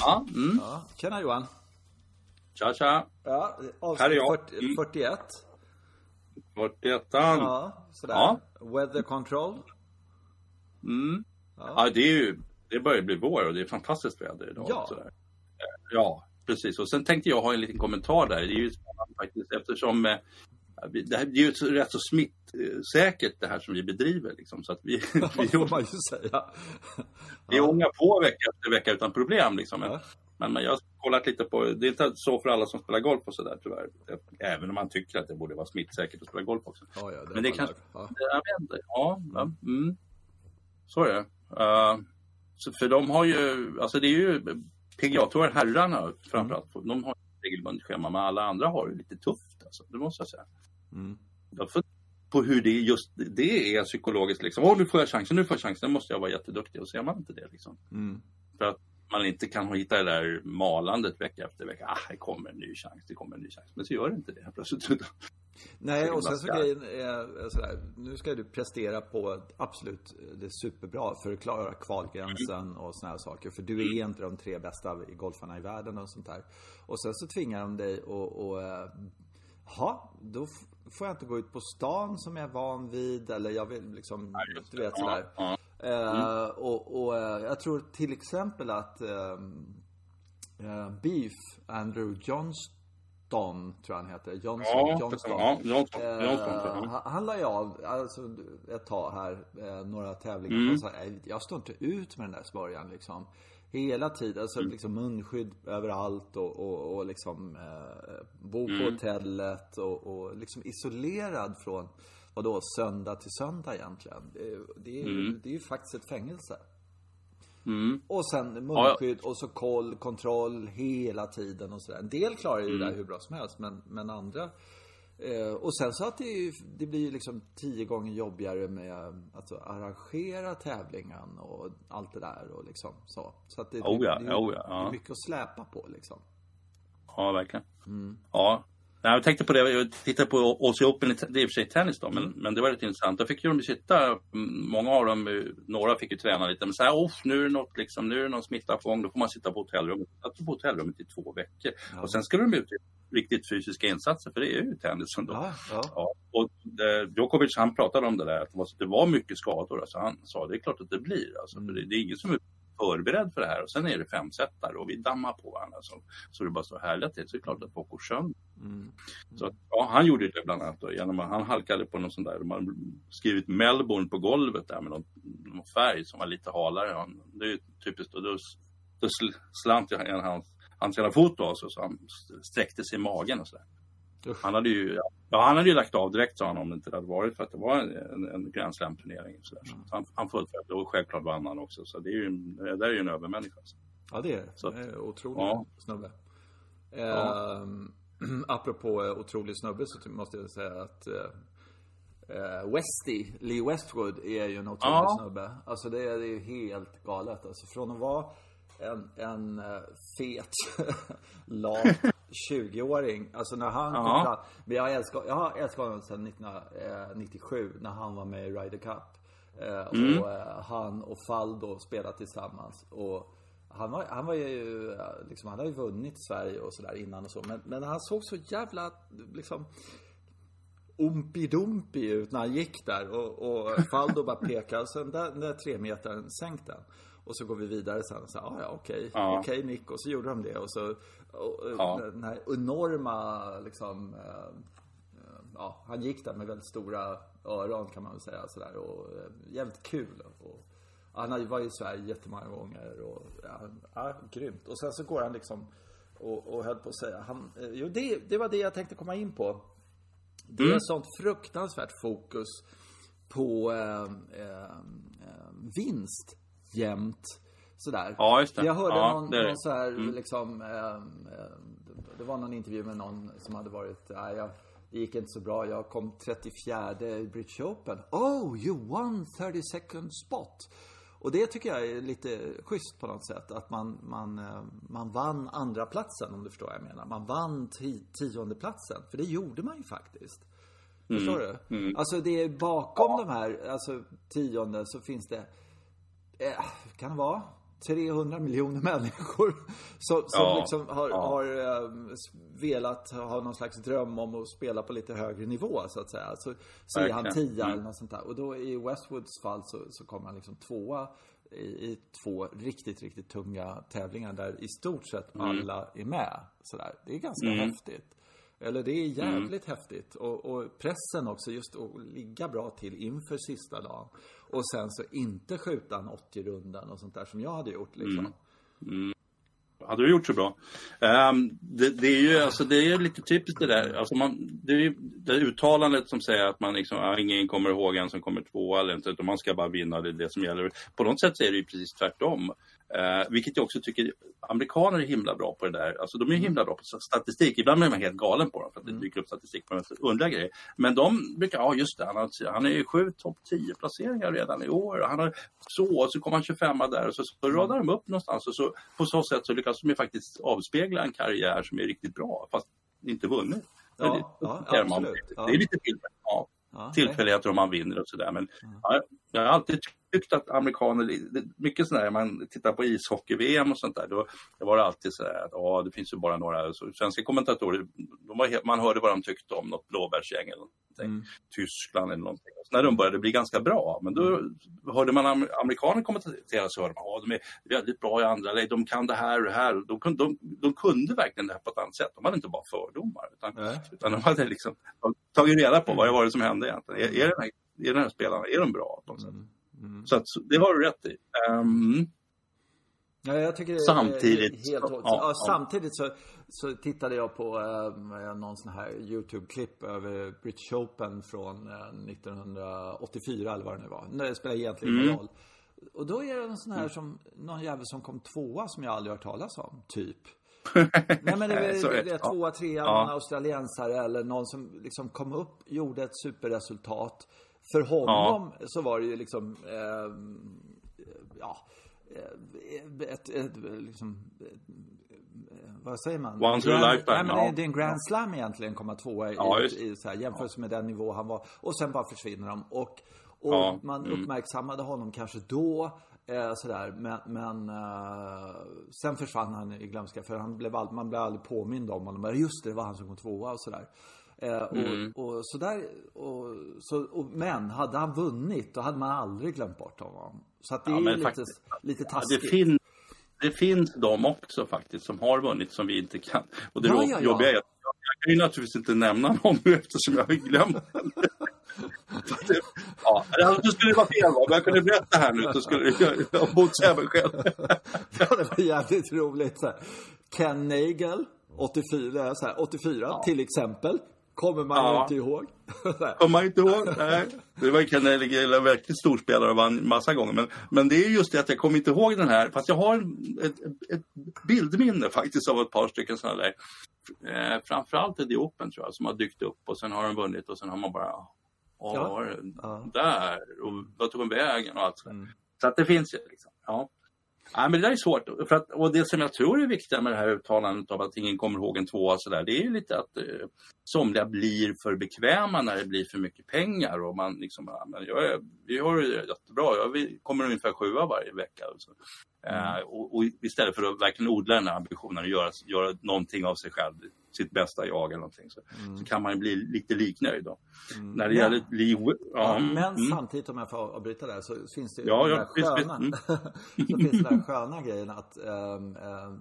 Ja, mm. Ja. Tjena Johan. Tja, tja. Ja, Här är avsnitt jag. 40, Mm. 41. 41 Ja, sådär. Ja. Weather control. Mm. Ja. Ja, det är ju, det börjar bli vår och det är fantastiskt väder idag. Ja. Sådär. Eh, Ja, precis. Och sen tänkte jag ha en liten kommentar där. Det är ju spännande faktiskt eftersom eh, det, här, det är ju rätt så smittsäkert det här som vi bedriver. Liksom, så att vi, vi, får man ju säga. vi ångar på vecka efter vecka utan problem. Liksom. Men, Ja. men, men jag har kollat lite på, det är inte så för alla som spelar golf och sådär tyvärr. Även om man tycker att det borde vara smittsäkert att spela golf också. Ja, ja, det Men det kanske-. Ja. Jag vet inte. Ja, ja mm. så är det. Uh, så för de har ju, alltså det är ju PGA-touren, herrarna framförallt, de har regelbundet schema, men alla andra har det lite tufft. Alltså, det måste jag säga. Mm. Jag på hur det just det är psykologiskt. Liksom. Åh, nu får jag chansen, nu får jag chansen, nu måste jag vara jätteduktig. Och ser man inte det liksom. Mm. För att man inte kan hitta det där malandet vecka efter vecka. Ah, det kommer en ny chans, det kommer en ny chans. Men så gör det inte det plötsligt. Nej, Så och sen så grejen är sådär, nu ska du prestera på absolut det är superbra för att klara kvalgränsen och såna här saker. För du är inte de tre bästa golfarna i världen och sånt där. Och sen så tvingar de dig och, och eh, Ja, då f- får jag inte gå ut på stan som jag är van vid eller jag vill liksom, du vet sådär. Ja, Eh, och och eh, jag tror till exempel att eh, eh, Beef, Andrew Johnston, tror jag han heter. Johnson, Ja, Johnston. ja, Johnson, Eh, Johnson, ja. han- Han la ju av alltså, ett tag här, några tävlingar. Mm. "Nej, jag står inte ut med den där smörjan liksom. Hela tiden, alltså Mm. liksom munskydd överallt och, och, och liksom eh, bo på Mm. hotellet och, och liksom isolerad från, vadå, söndag till söndag egentligen. Det, är- det, är, Mm. det är ju faktiskt ett fängelse. Mm. Och sen munskydd och så koll, kontroll hela tiden och sådär. En del klarar ju det Mm. där hur bra som helst, men, men andra eh, och sen så att det, det blir ju liksom tio gånger jobbigare med att arrangera tävlingen och allt det där och liksom så. Så att det, Oh ja, det, det, oh ja, det ja. är mycket att släpa på liksom. Ja, verkligen. Mm. Ja. Nej, jag tänkte på det, jag tittade på Aussie Open, det är i och för sig tennis då, men, men det var rätt intressant. Då fick ju de sitta, mm, många av dem, eh, några fick ju träna lite, men så här, oh, nu är det något liksom, nu är det någon smitta på gång, då får man sitta på hotellrummet. Jag på hotellrummet i två veckor. Ja. Och sen ska de ut riktigt fysiska insatser, för det är ju tennisen då. Ja, ja. Ja, och eh, Djokovic han pratade om det där, att det var, mycket skador. Alltså han sa det är klart att det blir. Alltså, för det, det är ingen som är förberedd för det här. Och sen är det femsetare och vi dammar på varandra. Så, så det bara så härligt till. Så det är klart att folk går sönder. Mm. Så att, ja, han gjorde det bland annat. Då, genom att han halkade på någon sån där. De hade skrivit Melbourne på golvet där med någon, någon färg som var lite halare. Han, det är ju typiskt. Och då, då sl- slant jag hans, hans ena fot av sig så han sträckte sig i magen och sådär. Usch. Han hade ju, ja, han hade ju lagt av direkt sa han om det inte hade varit för att det var en, en Grand Slam-turnering. Så där. Så han, han fullföljde och självklart vann han också. Så det är ju, en- det där är ju en övermänniska. Alltså. Ja, det är det. Så att- är otrolig ja. snubbe. Ja. Ehm, apropå eh, otrolig snubbe så måste jag säga att eh, eh, Westy, Lee Westwood, är ju en otrolig Ja. snubbe. Alltså det är, det är ju helt galet. Alltså från att vara en, en eh, fet, lat 20-åring. Alltså när han kom Ja. fram. Men jag älskar, jag har älskat honom sedan 1997 när han var med i Ryder Cup. Eh, Mm. Och eh, han och Faldo spelade tillsammans. Och han var, han var ju, eh, liksom, han hade ju vunnit Sverige och sådär innan och så. Men, men han såg så jävla, liksom Umpi-dumpi ut när han gick där och, och Faldo bara pekade och sen där, den där tre metern sänk den. Och så går vi vidare sen och så ah, ja okej, Ja. okej Nick. Och så gjorde de det och så och, och Ja. den här enorma liksom eh, eh, Ja, han gick där med väldigt stora öron kan man väl säga sådär och eh, jävligt kul. Och, han har ju i Sverige jättemånga gånger och ja, ja, grymt. Och sen så går han liksom och, och höll på att säga, han, eh, jo det, det var det jag tänkte komma in på. Det Mm. är sånt fruktansvärt fokus på eh, eh, eh, vinst jämt. Sådär. Ja, just det. Jag hörde Ja, någon, det någon så här liksom, eh, eh, det var någon intervju med någon som hade varit, nej jag, det gick inte så bra, jag kom 34 i British Open. Oh, you won 30 second spot. Och det tycker jag är lite schysst på något sätt. Att man, man, eh, man vann andra platsen om du förstår vad jag menar. Man vann ti- tionde platsen För det gjorde man ju faktiskt. Förstår du? Alltså det är bakom de här, alltså tionde så finns det, eh, kan det vara 300 miljoner människor som, som Ja, liksom har, ja. har eh, velat ha någon slags dröm om att spela på lite högre nivå så att säga. Så, så är han tia Mm. eller något sånt där. Och då i Westwoods fall så, så kommer han liksom tvåa i, i två riktigt, riktigt tunga tävlingar där i stort sett Mm. alla är med. Sådär. Det är ganska häftigt. Eller det är jävligt Mm. häftigt. Och, och pressen också, just att ligga bra till inför sista dagen. Och sen så inte skjuta en 80-rundan och sånt där som jag hade gjort liksom. Mm. mm. Hade du gjort så bra? Um, det, det är ju alltså, det är lite typiskt det där. Alltså man, det är ju det uttalandet som säger att man liksom, ah, ingen kommer ihåg en som kommer tvåa eller inte, utan man ska bara vinna, det är det som gäller. På något sätt så är det ju precis tvärtom. Eh, vilket jag också tycker, amerikaner är himla bra på det där. Alltså de är himla bra på statistik. Ibland är man helt galen på dem för att det dyker upp statistik på underliga grejer. Men de brukar, ja just det, han, har, han är ju sju topp 10 placeringar redan i år. Han har så, och så kommer han 25 där och så, så radar de upp någonstans. Och så, på så sätt så lyckas de faktiskt avspegla en karriär som är riktigt bra, fast inte vunnit. Ja, ja, det, är lite tillfälligt. Ja tillfälligheter om man vinner och sådär. Men ja, jag har alltid tyckt att amerikaner, mycket sådär, man tittar på ishockey-VM och sånt där, då, var det alltid sådär att ja, det finns ju bara några så, svenska kommentatorer, de var helt, man hörde vad de tyckte om något blåbärsgäng eller någonting. Mm. Tyskland eller någonting. Så när de började bli ganska bra, men då hörde man am- amerikaner kommentera så hörde man, ja, de är väldigt bra i andra lägen, de kan det här och det här. De kunde, de, de kunde verkligen det här på ett annat sätt. De hade inte bara fördomar, utan Nej. utan de hade liksom tagit reda på vad det var det som hände egentligen. Är, är, den här, är den här spelarna, är de bra på något sätt? Mm. Så att, det har du rätt i. Ehm, Ja, Samtidigt helt, så- ja, ja, ja. Samtidigt så, så tittade jag på eh, någon sån här YouTube-klipp över British Open från eh, 1984 eller vad det nu var. Det spelar egentligen ingen Mm. roll. Och då är det en sån här som, någon jävel som kom tvåa som jag aldrig hört talas om, typ. Nej men det är det, det, är tvåa, trea, Ja. någon australiensare eller någon som liksom kom upp, gjorde ett superresultat. För honom så var det ju liksom, eh, ja, eh, ett, ett, liksom, eh, vad säger man? Once in a Grand- lifetime, Nej, men ja. är- det är en grand slam egentligen, komma tvåa i, Ja, i så här, jämförelse med den nivå han var. Och sen bara försvinner de. Och, och Ja, man mm. uppmärksammade honom kanske då, eh, sådär. Men, men eh, sen försvann han i glömska för han blev all, man blev aldrig påmind om honom. Just det, det var han som kom tvåa och sådär. Eh, och, Mm. och sådär, och, så, och, men hade han vunnit då hade man aldrig glömt bort honom. Så att det Ja, är lite, faktiskt- lite ja, taskigt. det, fin, det finns de också faktiskt som har vunnit som vi inte kan. Och det Ja, ja, ja. jobbiga är att jag, kan ju naturligtvis inte nämna någon nu eftersom jag har glömt ja, det skulle vara fel? Om jag kunde berätta här nu så skulle jag, jag motsäga mig själv. Ja, det var jävligt roligt. Så här. Ken Nagel, 84, så här, 84 till exempel. Kommer man Ja. inte ihåg. Kommer man inte ihåg? Nej. Det var ju Ken Elliger, en verkligen storspelare och vann massa gånger. Men, men det är just det att jag kommer inte ihåg den här. Fast jag har ett, ett bildminne faktiskt av ett par stycken sådana där. Eh, framförallt i Open tror jag som har dykt upp och sen har de vunnit och sen har man bara Åh, Ja. var Ja. där? Och vad tog de vägen och allt sådär. Mm. Så att det finns ju liksom. Ja. Ja, men det där är svårt. För att, och det som jag tror är viktigt med det här uttalandet av att ingen kommer ihåg en tvåa så där, det är ju lite att eh, somliga blir för bekväma när det blir för mycket pengar och man liksom, ja, men jag är, vi har det jättebra, jag vi kommer ungefär sjua varje vecka. Och så. Eh, och, och istället för att verkligen odla den här ambitionen och göra, göra någonting av sig själv, sitt bästa jag eller någonting, så, så kan man ju bli lite liknöjd då. När det Men- gäller Lee, Ja, ja, men mm. samtidigt om jag får avbryta där så finns det ju Ja, den ja, där visst, sköna, mm. så finns den där sköna grejen att ehm, ehm,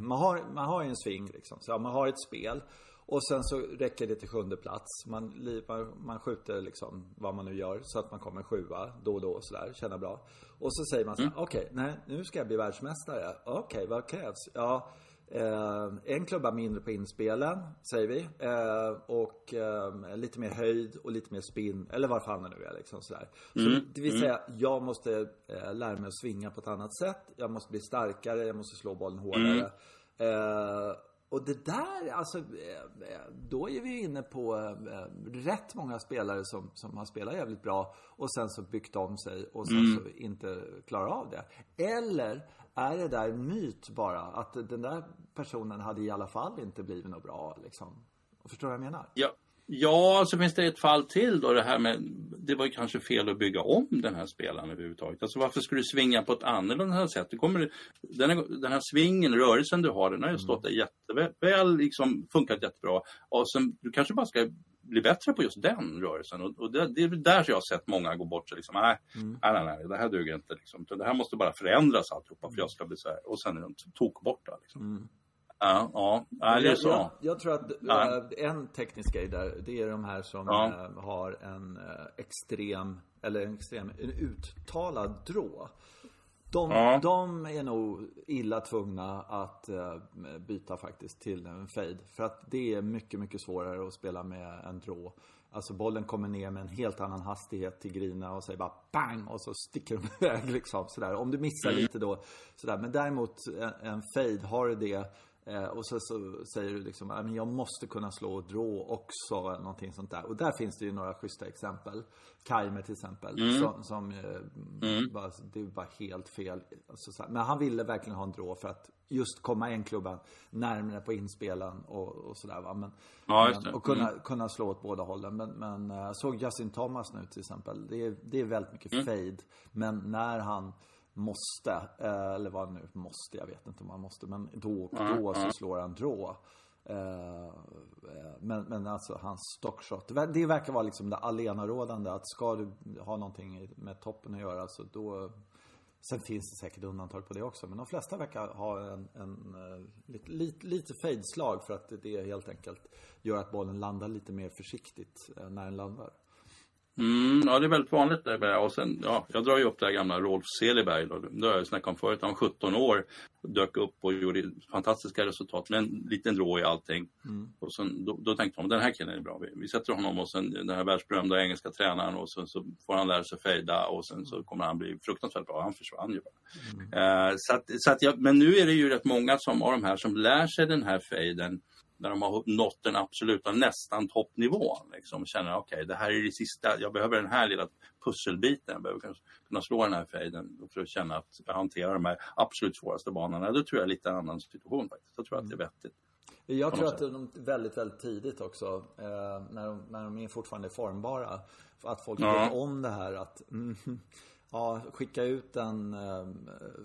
man, har, man har ju en sving liksom. Så ja, man har ett spel och sen så räcker det till sjunde plats. Man, man, man skjuter liksom vad man nu gör så att man kommer sjua då och då och sådär, känner bra. Och så säger man så här, Mm. okej, nej, nu ska jag bli världsmästare. Okej, vad krävs? Ja, en klubba mindre på inspelen, säger vi. Eh, och eh, lite mer höjd och lite mer spin, eller vad fan det nu är. Liksom, sådär. Så det vill säga, jag måste eh, lära mig att svinga på ett annat sätt. Jag måste bli starkare, jag måste slå bollen hårdare. Eh, och det där, alltså, eh, eh, då är vi inne på eh, rätt många spelare som, som har spelat jävligt bra och sen så byggt om sig och sen så inte klarar av det. Eller är det där en myt bara? Att den där personen hade i alla fall inte blivit något bra liksom. Förstår du vad jag menar? Ja, ja, så finns det ett fall till då det här med det var kanske fel att bygga om den här spelaren överhuvudtaget. Alltså varför skulle du svinga på ett annorlunda sätt? Du kommer, den, här, den här svingen, rörelsen du har, den har ju stått där jätteväl, liksom funkat jättebra. Och sen, du kanske bara ska bli bättre på just den rörelsen. Och, och det, det, är där jag har sett många gå bort sig. Liksom, nej, mm. nej, nej, det här duger inte. Liksom. Det här måste bara förändras alltihopa för jag ska bli så här. Och sen är de tokborta. Liksom. Mm. Ja, ja. ja det är så. Jag, jag tror att ja. Eh, en teknisk grej där, det är de här som ja. Eh, har en eh, extrem, eller en extrem, en uttalad drå. De, ja. de är nog illa tvungna att byta faktiskt till en fade. För att det är mycket, mycket svårare att spela med en drå. Alltså bollen kommer ner med en helt annan hastighet till grina och säger bara bang och så sticker de iväg liksom sådär. Om du missar mm. lite då sådär. Men däremot en, en fade, har du det Eh, och så, så, säger du liksom, att jag måste kunna slå och drå också, eller någonting sånt där. Och där finns det ju några schyssta exempel. Kaimer till exempel, mm. som, som eh, mm. bara, det bara helt fel. Alltså, men han ville verkligen ha en drå för att just komma en klubban närmare på inspelen och, och sådär va. Men, ja, men, och kunna, mm. kunna slå åt båda hållen. Men, men jag eh, såg Justin Thomas nu till exempel. Det är, det är väldigt mycket mm. fade. Men när han måste, eh, eller vad nu måste, jag vet inte om han måste, men då och då så slår han drå. Eh, men, men alltså hans stockshot, det verkar vara liksom det allenarådande att ska du ha någonting med toppen att göra så då Sen finns det säkert undantag på det också, men de flesta verkar ha en, en, en lite, lite, lite fade-slag för att det helt enkelt gör att bollen landar lite mer försiktigt när den landar. Mm, ja, det är väldigt vanligt där. Och sen, ja, jag drar ju upp det här gamla Rolf Seliberg. Då. Det har jag snackat om förut. Han var 17 år, dök upp och gjorde fantastiska resultat med en liten drå i allting. Mm. Och sen, då, då tänkte man, den här killen är bra. Vi, vi sätter honom och sen den här världsberömda engelska tränaren och sen så får han lära sig fejda och sen så kommer han bli fruktansvärt bra. Han försvann ju bara. Mm. Eh, så att, så att jag, men nu är det ju rätt många som, av de här som lär sig den här fejden när de har nått den absoluta nästan toppnivån. Liksom, känner okej, okay, det här är det sista, jag behöver den här lilla pusselbiten, jag behöver kunna slå den här fejden för att känna att jag hanterar de här absolut svåraste banorna. Då tror jag lite annan situation faktiskt. Jag tror att det är vettigt. Jag tror att de väldigt, väldigt tidigt också, eh, när, de, när de är fortfarande formbara, att folk ja. vet om det här att mm, Ja, skicka ut den eh,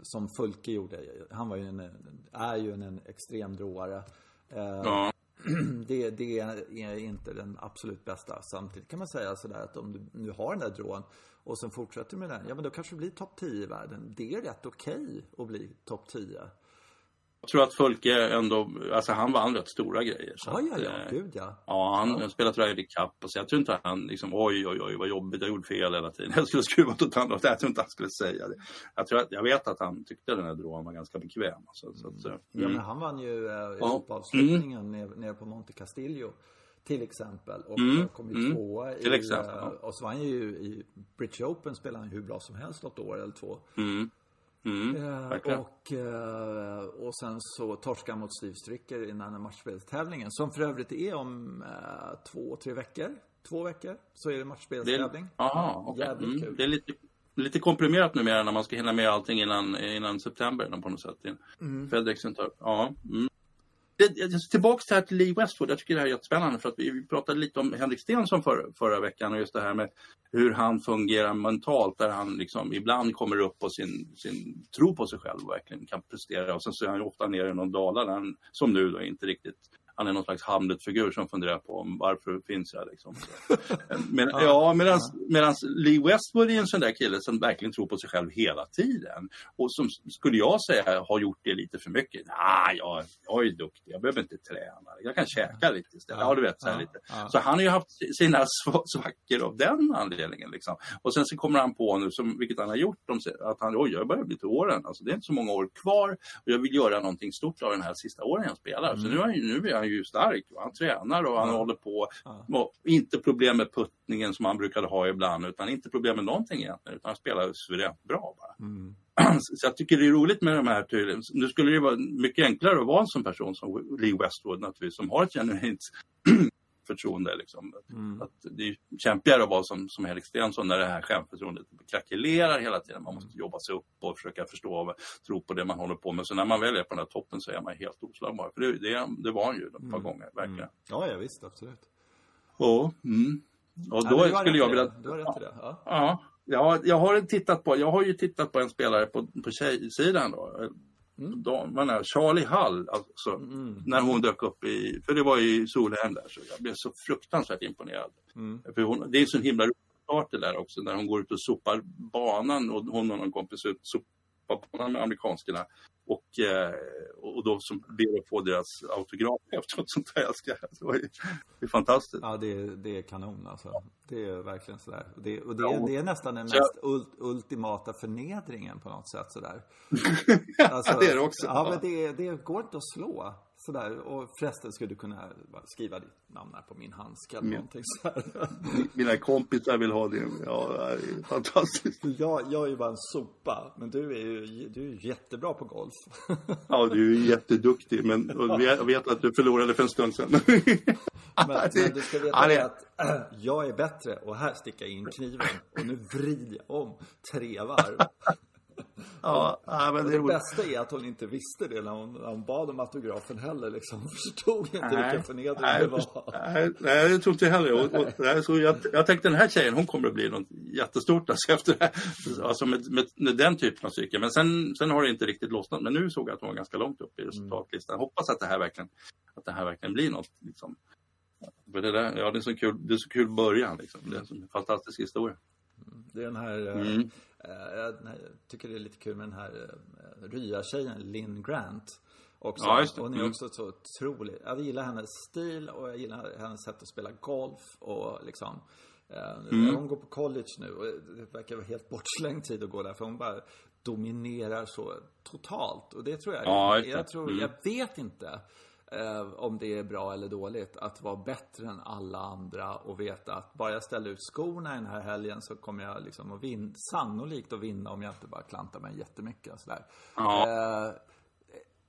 som Fulke gjorde. Han var ju en, är ju en, en extrem dråare. Eh, ja. Det, det, är inte den absolut bästa. Samtidigt kan man säga sådär att om du nu har den där drån och sen fortsätter med den, ja men då kanske du blir topp 10 i världen. Det är rätt okej okay att bli topp 10. Jag tror att Folke ändå, alltså han vann rätt stora grejer. Så ja, ja, ja, att, gud ja. Ja, han ja. spelat Ryder Cup och så jag tror inte att han liksom, oj, oj, oj, vad jobbigt, jag gjorde fel hela tiden. Jag skulle skruva åt annat, jag tror inte han skulle säga det. Jag, tror att, jag vet att han tyckte den här drån var ganska bekväm. Så, så, så, mm. Ja, men han vann ju eh, Europaavslutningen mm. nere, nere på Monte Castillo till exempel. Och mm. kom ju mm. tvåa i, exempel, ja. och så vann ju i British Open spelade han hur bra som helst något år eller två. Mm. Mm, eh, och, eh, och sen så torska mot Steve Stricker innan matchspelstävlingen. Som för övrigt är om eh, två, tre veckor. Två veckor så är det matchspelstävling. Jaha, okej. Okay. Mm, det är lite, lite komprimerat numera när man ska hinna med allting innan, innan september på något sätt. Mm. Fedex ja. Mm Alltså, tillbaks till, här till Lee Westwood. Jag tycker det här är jättespännande för att vi, vi pratade lite om Henrik Stenson för, förra veckan och just det här med hur han fungerar mentalt där han liksom ibland kommer upp på sin, sin tro på sig själv och verkligen kan prestera och sen så är han ofta nere i någon dala där han, som nu då inte riktigt han är någon slags Hamlet-figur som funderar på om varför finns jag liksom. Men, ja, medan Lee Westwood är en sån där kille som verkligen tror på sig själv hela tiden. Och som skulle jag säga har gjort det lite för mycket. Nej, jag, jag är duktig, jag behöver inte träna. Jag kan käka lite istället. Ja, du vet, så, lite. så han har ju haft sina svackor av den anledningen. Liksom. Och sen så kommer han på nu, som, vilket han har gjort, att han, oj, jag börjar bli till åren. Alltså, det är inte så många år kvar och jag vill göra någonting stort av den här sista åren jag spelar. Mm. Så nu är, nu är han ju stark. Han tränar och han ja. håller på. Ja. Inte problem med puttningen som han brukade ha ibland, utan inte problem med någonting egentligen. Utan han spelar suveränt bra bara. Mm. Så jag tycker det är roligt med de här tydligen. Nu skulle det vara mycket enklare att vara en sån person som Lee Westwood naturligtvis, som har ett genuint självförtroende. Liksom. Mm. Att det är kämpigare att vara som, som Henrik Stensson när det här självförtroendet krackelerar hela tiden. Man måste jobba sig upp och försöka förstå och tro på det man håller på med. Så när man väl är på den här toppen så är man helt oslagbar. För det, det, det var han ju ett par mm. gånger, verkligen. Mm. Ja, ja, visst, absolut. Ja, mm. Och då har skulle jag vilja... Du har rätt i det. Ja. Ja, ja, jag har tittat på, jag har ju tittat på en spelare på, på tjejsidan då. Mm. Damerna, Charlie Hall, alltså, när hon dök upp i, för det var i Solhem där, så jag blev så fruktansvärt imponerad. Mm. För hon, det är så himla rolig start det där också, när hon går ut och sopar banan och hon och någon kompis ut sopar banan med amerikanskorna. Och, eh, och då som ber att få deras autograf efteråt. Sånt där. Det, var ju, det är fantastiskt. Ja, det, är- det är kanon alltså. Det är verkligen sådär. Och det, och det, Ja. det är nästan den mest ult, ultimata förnedringen på något sätt sådär. Alltså, det är det också. Ja, men det, det går inte att slå. Sådär. Och förresten skulle du kunna skriva ditt namn här på min handske eller någonting sådär. Mina kompisar vill ha det. Ja, det är fantastiskt. Jag, jag är ju bara en sopa, men du är ju du är jättebra på golf. Ja, du är jätteduktig, men jag vet att du förlorade för en stund sedan. Men, men du ska veta Ja, att jag är bättre och här sticker jag in kniven och nu vrider jag om tre varv. Ja, ja, men det det bästa är att hon inte visste det när hon, när hon bad om autografen heller. Liksom. Hon förstod inte vilken förnedring nej, det var. nej, nej, det tror inte jag heller. Och, och, nej, så jag, jag tänkte den här tjejen, hon kommer att bli något jättestort alltså, efter det. Alltså med, med, med den typen av cykel. Men sen, sen har det inte riktigt lossnat. Men nu såg jag att hon var ganska långt upp i resultatlistan. Jag hoppas att det här verkligen, att det här verkligen blir något. Liksom. Det, där, ja, det, är så kul, det är så kul början. Liksom. Det är en fantastisk historia. Det är den här, eh, Mm. Eh, jag tycker det är lite kul med den här uh, Rya-tjejen, Lynn Grant. Också. Ja, just det. Hon är Mm. också så otrolig. Jag gillar hennes stil och jag gillar hennes sätt att spela golf och liksom. eh, Mm. Hon går på college nu och det verkar vara helt bortslängd tid att gå där för hon bara dominerar så totalt. Och det tror jag, Ja, jag tror, Mm. jag vet inte eh, om det är bra eller dåligt att vara bättre än alla andra och veta att bara jag ställer ut skorna den här helgen så kommer jag liksom att vinna, sannolikt att vinna om jag inte bara klantar mig jättemycket och sådär. Ja. Eh,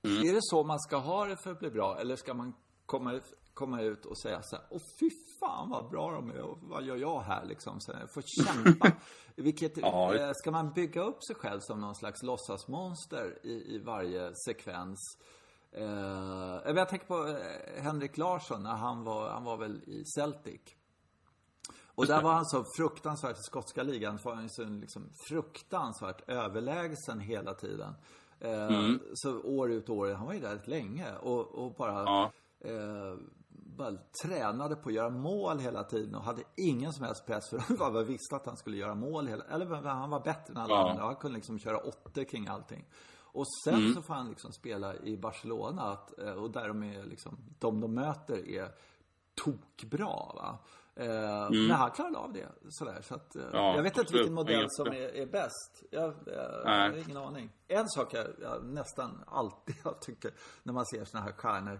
Är det så man ska ha det för att bli bra eller ska man komma, komma ut och säga så här, åh fy fan vad bra de är och vad gör jag här liksom? Så jag får kämpa. Vilket, Ja. eh, ska man bygga upp sig själv som någon slags låtsasmonster i, i varje sekvens? Eh, jag tänker på eh, Henrik Larsson när han var, han var väl i Celtic. Och där var han så fruktansvärt i skotska ligan. Var han så liksom fruktansvärt överlägsen hela tiden. Eh, Så år ut och år. Han var ju där rätt länge. Och, och bara, Ja. eh, bara tränade på att göra mål hela tiden. Och hade ingen som helst press. För han bara visste att han skulle göra mål hela Eller han var bättre än alla Ja. andra. Han kunde liksom köra åttor kring allting. Och sen så får han liksom spela i Barcelona. Att, eh, och där de är liksom, de de möter är tokbra. Va? Eh, Men han klarade av det. Sådär, så att, eh, Ja, jag vet inte absolut. vilken modell som är, är bäst. Jag, jag, har ingen aning. En sak jag, jag nästan alltid jag tycker när man ser såna här stjärnor.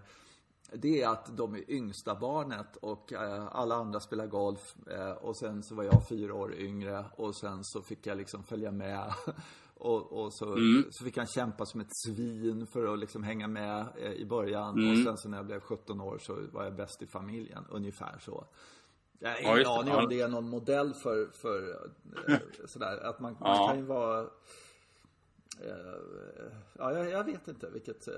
Det är att de är yngsta barnet och eh, alla andra spelar golf. Eh, och sen så var jag fyra år yngre och sen så fick jag liksom följa med. Och, och så, så fick han kämpa som ett svin för att liksom hänga med eh, i början. Och sen så när jag blev 17 år så var jag bäst i familjen. Ungefär så. Jag har Ja, ingen det. aning Ja. om det är någon modell för, för eh, sådär. Att man, man Ja. kan ju vara... Eh, ja, jag, jag vet inte vilket...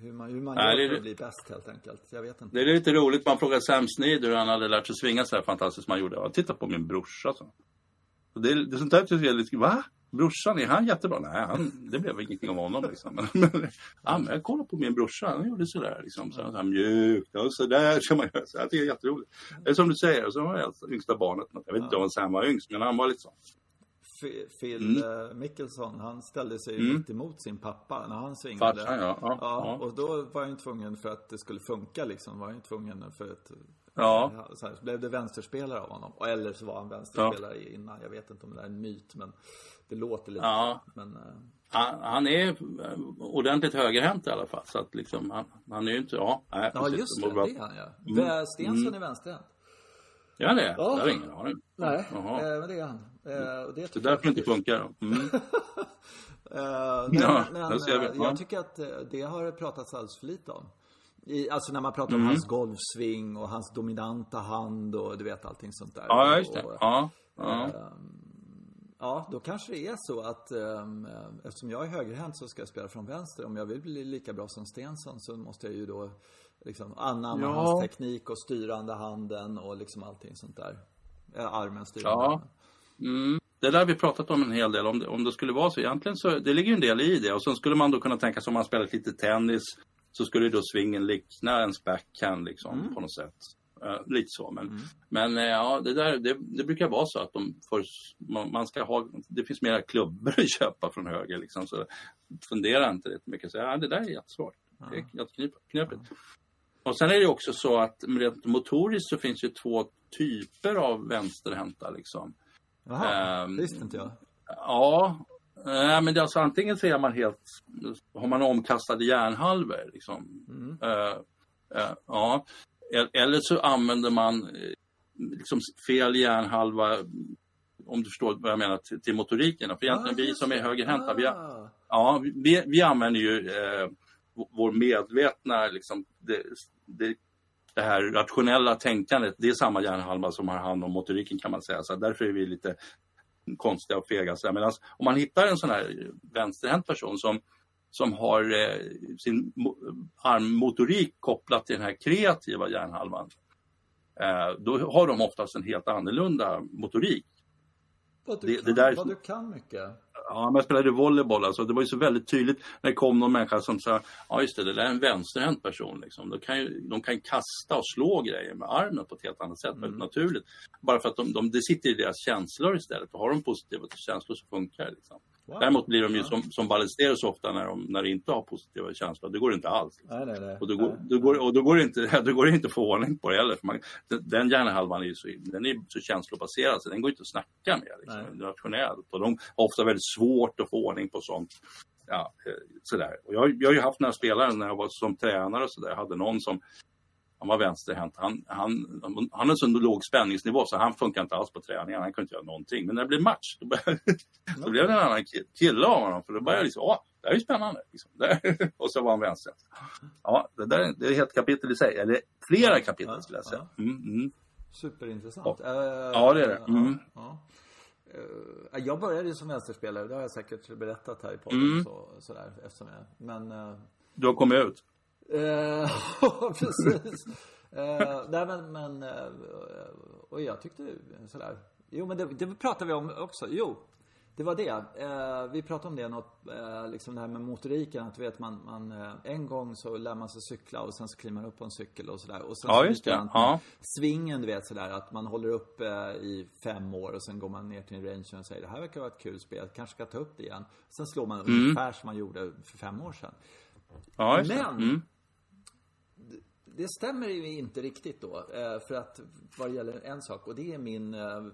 Hur man, hur man Nej, gör det för att bli bäst helt enkelt. Jag vet inte. Det är lite roligt, man frågar Sam Snead hur han hade lärt sig svinga så här fantastiskt som han gjorde. Jag tittar på min brorsa så. Det är, det är sånt där tycker jag är lite, va? Brorsan, är han jättebra? Nej, han, det blev ingenting av honom liksom. Men, men, ja, men jag kollar på min brorsa, han gjorde sådär liksom. Så, så här, mjukt och sådär ska man göra. Så jag tycker det är jätteroligt. Det är som du säger, så var alltså yngsta barnet. Jag vet inte om Sam var yngst, men han var lite så. Phil mm. Mickelson, han ställde sig ju mitt emot sin pappa när han svingade. Farsan, ja. Ja, Ja, ja. och då var han ju tvungen för att det skulle funka liksom. Var han ju tvungen för att... Ja. Så, här, så blev det vänsterspelare av honom. Eller så var han vänsterspelare innan. Jag vet inte om det är en myt, men det låter lite Ja. så. Men, eh, Han, han är eh, ordentligt högerhänt i alla fall. Så att liksom, han, han är ju inte, ja. Nej, ja, precis, just det. bra. Det är han ja. Mm. Stensson är vänsterhänt. Ja, det är Ja. Jag har ingen aning. Nej, Jaha. eh, men det är han. Eh, och det Det är därför det jag- inte funkar. Mm. Men Ja, men där ser vi. eh, Ja. jag tycker att det har pratats alldeles för lite om. I, alltså när man pratar Mm. om hans golfsving och hans dominanta hand och du vet allting sånt där. Ja, just det. Och, Ja, ja. ja, då kanske det är så att um, eftersom jag är högerhänt så ska jag spela från vänster. Om jag vill bli lika bra som Stensson så måste jag ju då liksom anamma Ja. hans teknik och styrande handen och liksom allting sånt där. eh, armen styr Ja. Mm. Det där har vi pratat om en hel del, om det, om det skulle vara så. Egentligen så, det ligger ju en del i det. Och sen skulle man då kunna tänka sig om man spelat lite tennis, så skulle då svingen likna ens backhand liksom på något sätt. Eh, lite så. Men, men eh, ja, det, där, det, det brukar vara så att de får, man, man ska ha, det finns mera klubbor att köpa från höger. Liksom, så fundera inte rätt mycket. Så, ja, det där är jättesvårt. Det är jätteknepigt. Och sen är det också så att rent motoriskt så finns ju två typer av vänsterhänta. Liksom. Jaha, Ehm, det visste inte jag. Ja, nej, men det är alltså antingen så är man helt, har man omkastade hjärnhalvor. Liksom. Eh, eh, ja. E- Eller så använder man eh, liksom fel hjärnhalva, om du förstår vad jag menar, till, till motoriken. För egentligen vi som är högerhänta, vi, Ah. ja, vi, vi använder ju eh, vår medvetna, liksom, det, det, det här rationella tänkandet, det är samma hjärnhalva som har hand om motoriken kan man säga. Så därför är vi lite konstiga och fega. Så. Medan om man hittar en sån här vänsterhänt person som, som har eh, sin armmotorik kopplat till den här kreativa hjärnhalvan. Eh, då har de oftast en helt annorlunda motorik. Vad du, Det- kan, det där- vad du kan mycket. Ja, men jag spelade volleyboll, alltså, det var ju så väldigt tydligt när det kom någon människa som sa ja just det, det där är en vänsterhänt person. Liksom. De, kan ju, de kan kasta och slå grejer med armen på ett helt annat sätt, väldigt naturligt. Bara för att de, de, det sitter i deras känslor istället. Och har de positiva känslor så funkar det. Liksom. Wow. Däremot blir de ju som, som ballesteros ofta när de, när de inte har positiva känslor. Det går inte alls. Nej, nej, nej. Och då går, då går, och då går, det inte, då går det inte att få ordning på det heller. För man, den- hjärnhalvan är ju så, den är så känslobaserad så den går inte att snacka med. Liksom, rationellt. Och de har ofta väldigt svårt att få ordning på sånt. Ja, eh, sådär. Och jag, jag har ju haft några spelare när jag var som tränare och sådär. Jag hade någon som han var vänsterhänt. Han, han, han hade så låg spänningsnivå så han funkar inte alls på träningen. Han kunde inte göra någonting. Men när det blev match då, började, då blev det en annan ki- kille av honom. För då började jag liksom, åh, det här är ju spännande. Liksom. Där. Och så var han vänster. Ja, det där är- det är ett helt kapitel i sig. Eller flera kapitel Ja, skulle jag säga. ja. Mm, mm. Superintressant. Ja. Ja, det är det. Ja, ja. Eh, jag började ju som vänsterspelare, det har jag säkert berättat här i podden. Mm. Så, sådär, eftersom jag, men... eh, Du har kommit ut. Eh, precis. Eh, nej men, men eh, och jag tyckte sådär. Jo men det, det pratade vi om också. Jo, det var det. Eh, vi pratade om det något, liksom det här med motoriken. Att du vet man, man en gång så lär man sig cykla och sen så kliver man upp på en cykel och sådär. Och sen Ja, så just det. Ja. Svingen du vet sådär att man håller upp i fem år och sen går man ner till en range och säger det här verkar vara ett kul spel, kanske ska ta upp det igen. Sen slår man Mm. ungefär som man gjorde för fem år sedan. Ja. Men Mm. Det stämmer ju inte riktigt då. eh, För att vad det gäller en sak och det är min eh,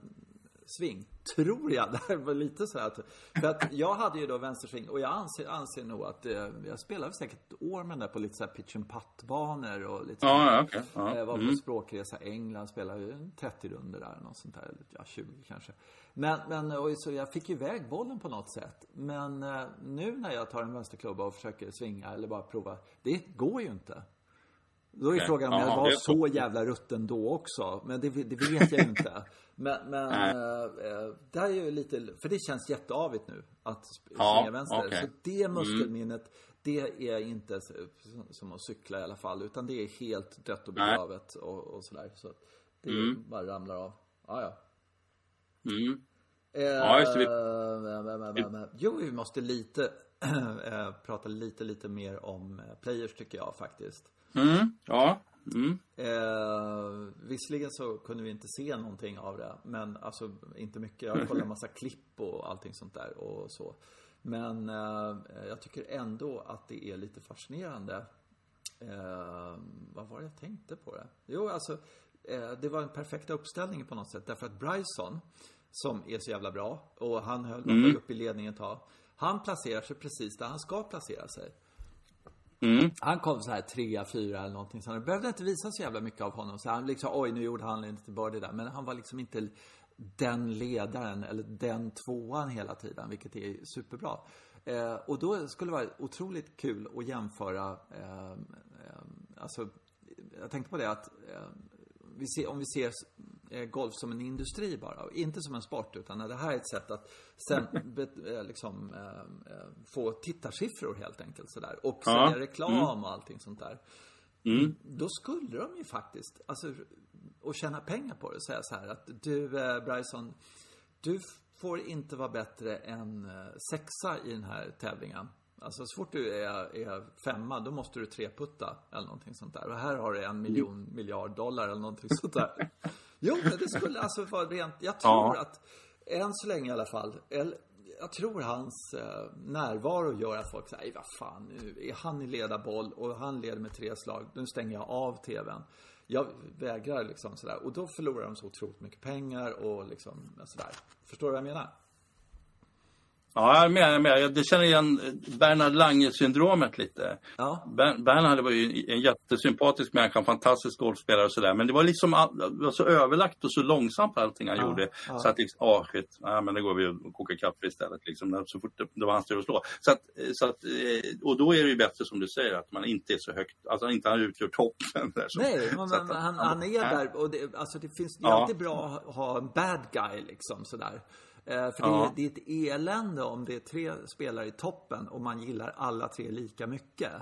sving. Tror jag. Det var lite så här att, För att jag hade ju då vänstersving och jag anser, anser nog att eh, jag spelade säkert ett år med den där på lite så här pitch and putt-banor och lite så här. Ja, okej. Ja. Jag var på Mm. språkresa England, spelade ju en 30 runder där, något sånt där. Ja, 20 kanske. Men, men och så jag fick ju iväg bollen på något sätt. Men eh, nu när jag tar en vänsterklubba och försöker svinga eller bara prova, det går ju inte. Då är Nej. frågan om jag var så jävla rutten då också. Men det, det vet jag inte. Men, men äh, det här är ju lite, för det känns jätteavigt nu att sp- Ja, vänster. okej. Så det muskelminnet, det är inte som att cykla i alla fall. Utan det är helt dött och begravet och, och sådär. Så det bara ramlar av. Ja, ja. Mm. Eh, Ja, just det, vi- Jo, vi måste lite eh, prata lite, lite mer om players tycker jag faktiskt. Mm. Ja. Mm. Eh, visserligen så kunde vi inte se någonting av det, men alltså inte mycket. Jag kollade en massa klipp och allting sånt där och så. Men eh, jag tycker ändå att det är lite fascinerande. Eh, vad var det jag tänkte på det? Jo, alltså eh, det var en perfekta uppställning på något sätt. Därför att Bryson, som är så jävla bra och han höll mm. upp i ledningen ett tag. Han placerar sig precis där han ska placera sig. Mm. Han kom så här trea, fyra eller någonting så han behövde inte visa så jävla mycket av honom. Så han liksom, oj nu gjorde han lite birdie där. Men han var liksom inte den ledaren eller den tvåan hela tiden, vilket är superbra. Eh, och då skulle det vara otroligt kul att jämföra, eh, eh, alltså, jag tänkte på det att eh, vi ser, om vi ser golf som en industri bara, och inte som en sport, utan det här är ett sätt att sen eh, liksom, eh, eh, få tittarsiffror helt enkelt sådär. Och Ja. sälja reklam och allting sånt där. Mm. Då skulle de ju faktiskt, alltså och tjäna pengar på det säga så här att du eh, Bryson, du får inte vara bättre än eh, sexa i den här tävlingen. Alltså så fort du är, är femma, då måste du treputta eller någonting sånt där. Och här har du en miljon miljard dollar eller någonting sånt där. Jo, det skulle alltså vara rent, jag tror Ja. att än så länge i alla fall, jag tror hans eh, närvaro gör att folk säger, "Nej, vad fan, nu är han i ledarboll och han leder med tre slag, nu stänger jag av tvn. Jag vägrar liksom sådär. Och då förlorar de så otroligt mycket pengar och liksom sådär. Förstår du vad jag menar? Ja, jag är med. Jag är med. Jag känner igen Bernhard Lange-syndromet lite. Ja. Ber- Bernhard var ju en jättesympatisk människa, en fantastisk golfspelare och sådär. Men det var liksom all, det var så överlagt och så långsamt allting han Ja, gjorde. ja. Så att liksom, ah shit, ja, men då går vi och kokar kaffe istället. Liksom, så fort det, det var hans tur att slå. Så att, så att, eh, och då är det ju bättre som du säger att man inte är så högt, alltså inte han utgör toppen. Där, så. Nej, men, Så att han, han är nej. där och det, alltså det finns, det är alltid bra att ha en bad guy liksom sådär. Eh, för det, Ja. är, det är ett elände om det är tre spelare i toppen och man gillar alla tre lika mycket.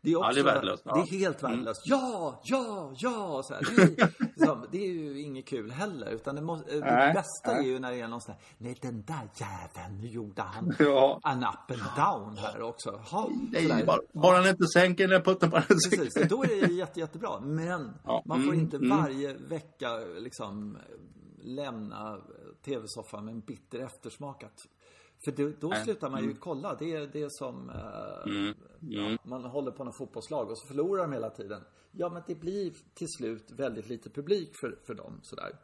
Det är, också, det är värdelöst, ja. Mm. Det är helt värdelöst. Ja, ja, ja! Så här. Det, är, liksom, det är ju inget kul heller. Utan det, måste, det Nej, bästa nej. är ju när det är någon sån här, nej den där jäveln, nu gjorde han Ja. en up and down här också. Ha, Nej, bara, bara han inte sänker den putten på den Precis, då är det jätte, jättebra. Men Ja, man får mm, inte mm. varje vecka liksom lämna tv-soffan med en bitter eftersmak. Att, för då, då Nej, slutar man ju kolla. Det är det är som eh, Mm, Ja, man håller på något fotbollslag och så förlorar de hela tiden. Ja, men det blir till slut väldigt lite publik för, för dem sådär.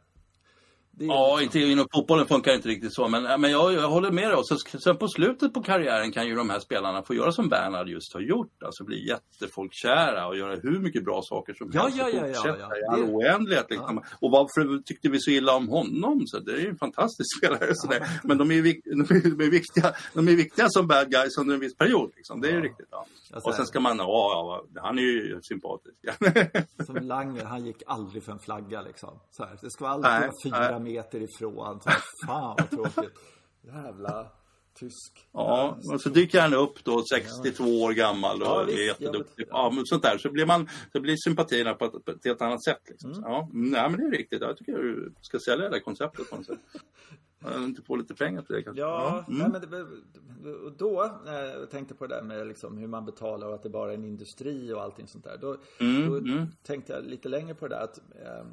Det Ja, inte inom fotbollen funkar inte riktigt så. Men, men jag, jag håller med dig. Sen, sen på slutet på karriären kan ju de här spelarna få göra som Bernhard just har gjort. Alltså bli jättefolkkära och göra hur mycket bra saker som Ja, helst. ja, ja, ja, ja. i all Det- oändlighet. Liksom. Och varför tyckte vi så illa om honom? Så det är ju en fantastisk spelare. Så det, men de är vik, de är, de är viktiga, de är viktiga som bad guys under en viss period. Liksom. Det är ju Ja. riktigt. Ja. Alltså- och sen ska man, ja, ja, han är ju sympatisk. Som Langer, han gick aldrig för en flagga liksom. Så här. Det ska alltid vara fyra. Meter ifrån. Fan vad tråkigt. Jävla tysk. Ja, och så dyker han upp då 62 år gammal och Ja, visst, är jätteduktig. Ja, men sånt där. Så blir, man, så blir sympatierna på ett, på ett helt annat sätt. Liksom. Mm. Ja, nej, men det är riktigt. Jag tycker du ska sälja det där konceptet på något sätt. Ja, Inte få lite pengar till det kanske. Ja, mm. nej, men det, och då, när jag tänkte på det där med liksom hur man betalar och att det bara är en industri och allting sånt där. Då, Mm, då mm. tänkte jag lite längre på det där att eh,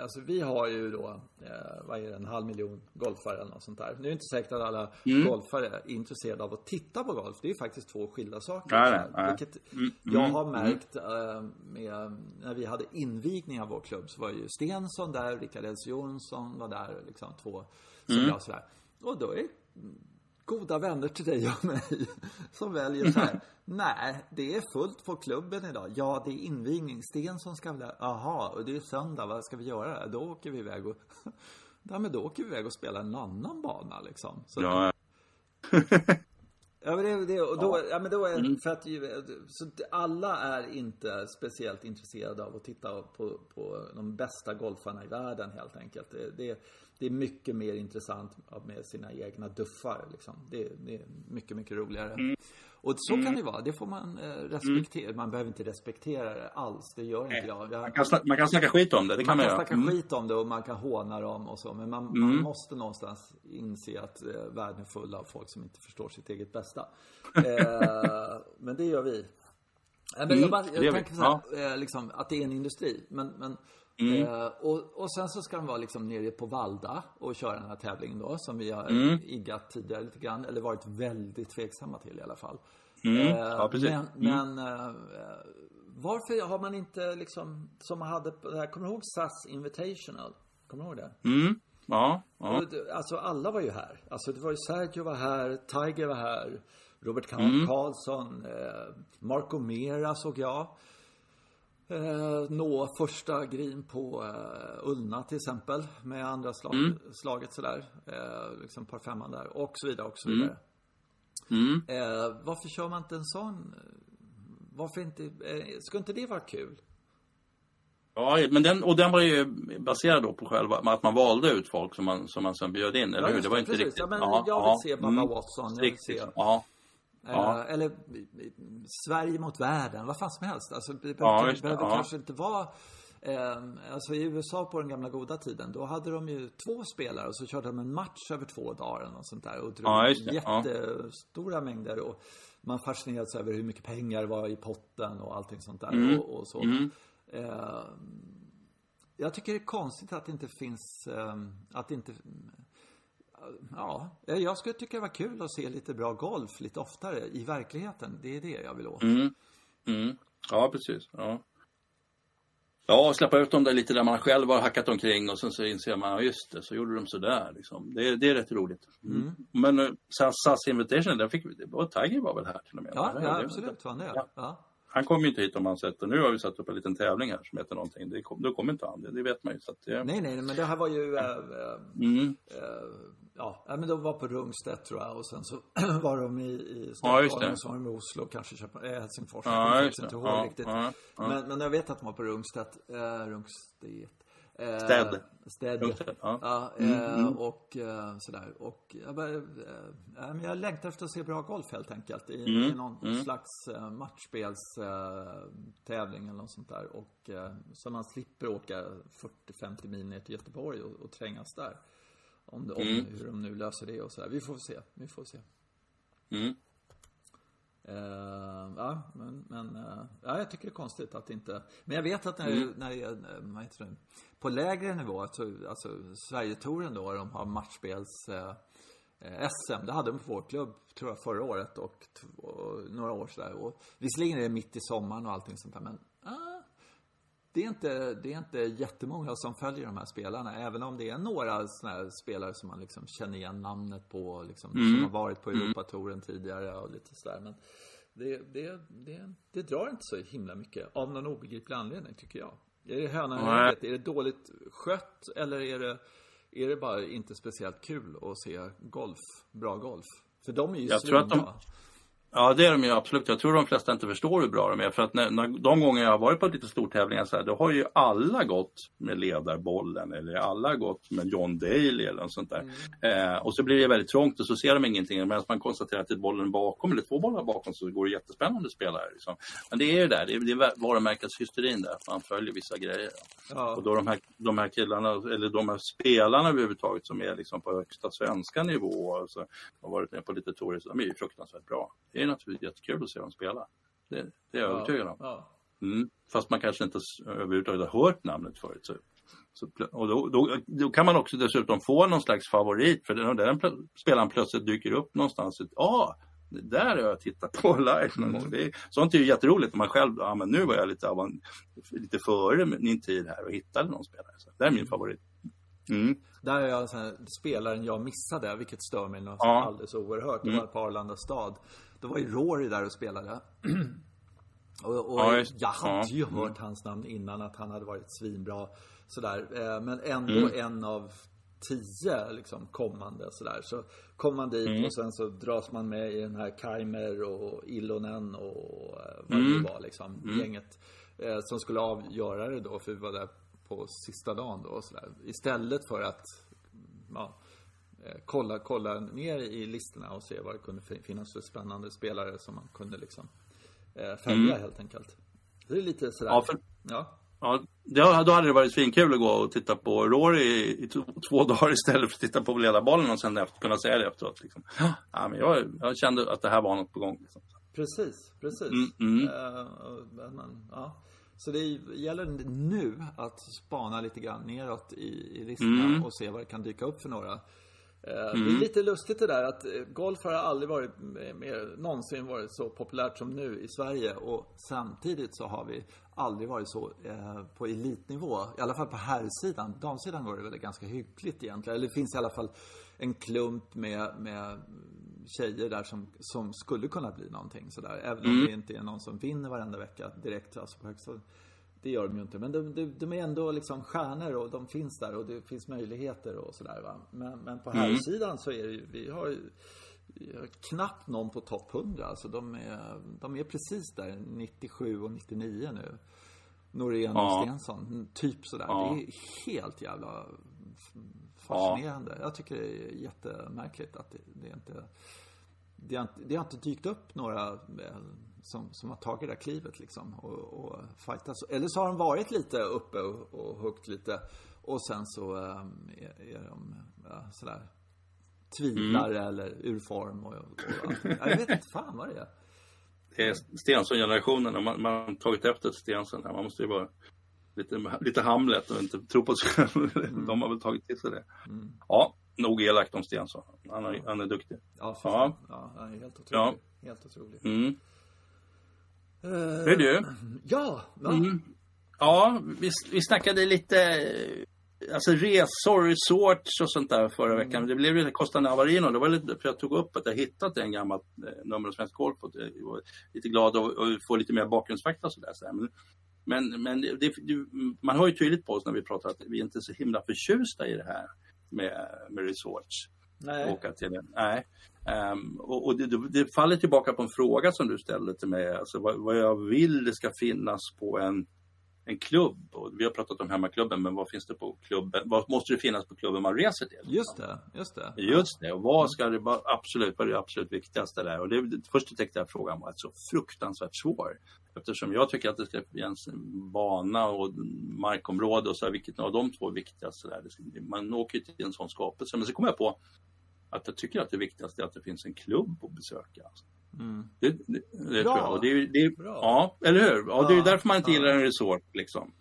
Alltså vi har ju då, eh, vad är det, en halv miljon golfare eller något sånt där. Nu är det inte säkert att alla Mm. golfare är intresserade av att titta på golf. Det är ju faktiskt två skilda saker. Här, nej. Vilket Mm, jag mm, har mm. märkt eh, med, när vi hade invigning av vår klubb så var ju Stensson där, Rickard Jonsson var där, liksom två som Mm. jag sådär. Och då är goda vänner till dig och mig som väljer så här. Nej, det är fullt på klubben idag. Ja, det är invigning. Stensson ska väl... Jaha, och det är söndag. Vad ska vi göra? Då åker vi iväg och... Ja, men då åker vi iväg och spelar en annan bana liksom. Så, Ja, Ja, men det, det, och då, ja. men då är för att så alla är inte speciellt intresserade av att titta på, på de bästa golfarna i världen helt enkelt. Det, det, det är mycket mer intressant med sina egna duffar liksom. Det, det är mycket, mycket roligare. Och så kan det vara. Det får man eh, respektera. Man behöver inte respektera det alls. Det gör inte jag. jag man, kan man kan snacka skit om det. Det kan man man, kan snacka. Mm. skit om det och man kan håna dem och så. Men man, man måste någonstans inse att eh, världen är full av folk som inte förstår sitt eget bästa. Eh, men det gör vi. Nej, men jag, bara, jag tänker så här, eh, liksom, att det är en industri. Men, men, Mm. eh, och, och sen så ska de vara liksom nere på Valda och köra den här tävlingen då. Som vi har Mm. iggat tidigare lite grann. Eller varit väldigt tveksamma till i alla fall. Mm. Eh, Ja, precis. Men, men eh, varför har man inte liksom, som man hade på det här, kommer du ihåg SAS Invitational? Kommer du ihåg det? Mm. Ja, ja. Alltså alla var ju här. Alltså det var ju Sergio var här, Tiger var här, Robert Mm. Karlsson, eh, Marco Mera såg jag. Eh, nå första green på eh, Ullna till exempel med andra slag, Mm. slaget sådär. Eh, liksom par femman där och så vidare och så vidare. Mm. Eh, varför kör man inte en sån? Varför inte, eh, ska inte det vara kul? Ja, men den, och den var ju baserad då på själva, att man valde ut folk som man, som man sen bjöd in, eller hur? just Det var inte precis. riktigt. Ja, men jag vill se Bubba mm. Watson, jag vill Riktigt. se- Ja. Ja. Eller Sverige mot världen, vad fan som helst. Alltså, det Ja, behöver, det, behöver ja. kanske inte vara Eh, alltså i USA på den gamla goda tiden, då hade de ju två spelare och så körde de en match över två dagar något sånt där. Och drog Ja. Ja. jättestora mängder. Och man fascinerades över hur mycket pengar var i potten och allting sånt där. Mm. Och, och så. Eh, jag tycker det är konstigt att det inte finns, eh, att det inte Ja, jag skulle tycka det var kul att se lite bra golf lite oftare i verkligheten. Det är det jag vill åt. Mm. Mm. Ja, precis. Ja. Ja, släppa ut dem där lite där man själv har hackat omkring och sen så inser man, ja just det, så gjorde de sådär liksom. Det, det är rätt roligt. Mm. Men uh, SAS Invitation, där fick vi, Tiger var väl här till och med? Ja, ja absolut var han det. Ja. Ja. Han kommer ju inte hit om han sett och nu har vi satt upp en liten tävling här som heter någonting. Det kom, då kommer inte han, det, det vet man ju. Så att det, Nej, nej, men det här var ju... Äh, Mm. Ja, men de var på Rungstedt tror jag och sen så var de i, i Ja, Stockholm det. och så var de i Oslo, kanske Köpen, äh, Helsingfors. Ja, jag kommer inte ihåg Ja, riktigt. ja, ja. Men, men jag vet att de var på Rungstedt. Äh, Rungstedt. Eh, Städ. Städ. Rungstedt, ja. Ja, eh, och eh, sådär. Och jag, bara, eh, ja, men jag längtar efter att se bra golf helt enkelt. I, i någon slags eh, matchspelstävling eh, tävling eller något sånt där. Och eh, så man slipper åka 40-50 mil ner till Göteborg och, och trängas där. Om, det, om hur de nu löser det och sådär. Vi får se. Vi får se. Mm. Eh, ja, men, men eh, ja, jag tycker det är konstigt att inte... Men jag vet att när, när det är, eh, vad heter det, på lägre nivå, alltså, alltså Sverigetouren då, de har matchspels eh, SM, det hade de på vår klubb, tror jag, förra året och, och några år sådär. Och visserligen är det mitt i sommaren och allting sånt där, men ah, det är, inte, det är inte jättemånga som följer de här spelarna, även om det är några såna spelare som man liksom känner igen namnet på, liksom, som har varit på Europatouren tidigare och lite sådär. Men det, det, det, det drar inte så himla mycket, av någon obegriplig anledning, tycker jag. Är det hönan ägget? Är det dåligt skött, eller är det, är det bara inte speciellt kul att se golf, bra golf? För de är ju Jag tror att de-. Ja, det är de ju absolut. Jag tror de flesta inte förstår hur bra de är. För att när, när, de gånger jag har varit på lite stortävlingar så här, då har ju alla gått med ledarbollen eller alla gått med John Daly eller något sånt där. Eh, och så blir det väldigt trångt och så ser de ingenting. Medan man konstaterar att det är bollen bakom eller två bollar bakom så går det jättespännande spelare. Liksom. Men det är ju där, det är, det är varumärkeshysterin där. Man följer vissa grejer. Ja. Och då de här, de här killarna, eller de här spelarna överhuvudtaget som är liksom på högsta svenska nivå, alltså, har varit med på lite tourer, så de är ju fruktansvärt bra. Det är naturligtvis jättekul att se dem spela. Det, det är jag övertygad om. Ja. Mm. Fast man kanske inte överhuvudtaget har hört namnet förut. Så, så, och då, då, då kan man också dessutom få någon slags favorit, för den, den plö- spelaren plötsligt dyker upp någonstans. Ja, ah, det där har jag tittat på live någon gång. Det är, sånt är ju jätteroligt när man själv, ja men nu var jag lite, avan, lite före min tid här och hittade någon spelare. Så det är min favorit. Mm. Där är jag så här, spelaren jag missade, vilket stör mig något Ja. alldeles oerhört. Mm. Det var på Arlanda stad. Då var ju Rory där och spelade. och, och Ja, jag hade ja. ju hört hans namn innan, att han hade varit svinbra. Sådär. Eh, Men ändå Mm. en av tio liksom, kommande sådär. Så kom man dit Mm. och sen så dras man med i den här Kaimer och Illonen och eh, vad Mm. det var liksom. Gänget eh, som skulle avgöra det då, för vi var där på sista dagen då sådär. Istället för att ja, kolla, kolla ner i listorna och se vad det kunde fin- finnas för spännande spelare som man kunde liksom eh, följa helt enkelt. Det är lite sådär. Mm. Ja, för- ja. Ja, det- då hade det varit svinkul att gå och titta på Rory i, i två dagar istället för att titta på ledarbollen och sen efter, kunna säga det efteråt. Liksom. Ja, men jag, jag kände att det här var något på gång. Liksom. Precis, precis. Mm, mm. Eh, och- men, ja. Så det gäller nu att spana lite grann neråt i, i listorna Mm. och se vad det kan dyka upp för några. Eh, Det är lite lustigt det där att eh, golf har aldrig varit mer, någonsin varit så populärt som nu i Sverige och samtidigt så har vi aldrig varit så eh, på elitnivå. I alla fall på herrsidan. Damsidan går det väl ganska hyggligt egentligen. Eller det finns i alla fall en klump med, med tjejer där som, som skulle kunna bli någonting sådär. Även om det inte är någon som vinner varenda vecka direkt alltså på högsta. Det gör de ju inte. Men de, de, de är ändå liksom stjärnor och de finns där och det finns möjligheter och sådär va. Men, men på herrsidan så är det ju, vi har ju vi har knappt någon på topp 100. Alltså de är, de är precis där, 97 och 99 nu. Norén och Ja. Stensson, typ sådär. Ja. Det är helt jävla fascinerande. Jag tycker det är jättemärkligt att det, det inte det, har, inte- det har inte dykt upp några eh, som, som har tagit det där klivet liksom och, och fightats. Eller så har de varit lite uppe och, och huggt lite. Och sen så eh, är, är de ja, sådär tvivlare eller ur form och, och allt. Jag vet inte fan vad det är. Det är Stensson-generationen, man, man har tagit efter Stensson. här. Man måste ju vara lite, lite Hamlet och inte tro på sig själv. De har väl tagit till sig det. Ja, nog elakt om Stensson. Han är, han är duktig. Ja, Ja. ja han är helt otrolig. Ja. Helt otrolig. Mm. Eh, Hör du? ja, ja. Mm. Ja, vi, vi snackade lite eh, alltså resor, resorts och sånt där förra veckan. Det blev lite Costa Navarino. Det var lite för jag tog upp att jag hittat en gammal eh, nummer av Svensk Golf och var lite glad att få lite mer bakgrundsfakta och sådär. Så. Men, men, men det, det, man hör ju tydligt på oss när vi pratar att vi inte är så himla förtjusta i det här med, med resorts Nej. åka till. Nej. Ehm, och och det, det- faller tillbaka på en fråga som du ställde till mig. Alltså vad, vad jag vill det ska finnas på en, en klubb. Och vi har pratat om hemmaklubben, men vad finns det på klubben? Vad måste det finnas på klubben man reser till? Just det, just det. Just det, och vad ska det vara absolut, vad är det absolut viktigaste där? Och det, det, först tänkte jag att frågan var så fruktansvärt svår. Eftersom jag tycker att det ska finnas en bana och markområde och så här, vilket av de två är viktigast? Man åker ju till en sån skapelse. Men så kom jag på att jag tycker att det viktigaste är att det finns en klubb att besöka. Mm. Det, det, det Bra. tror jag. Och det, är- det, är- Bra. ja, eller hur? Ja, det är Ja, därför man inte ja. gillar en resort. Liksom.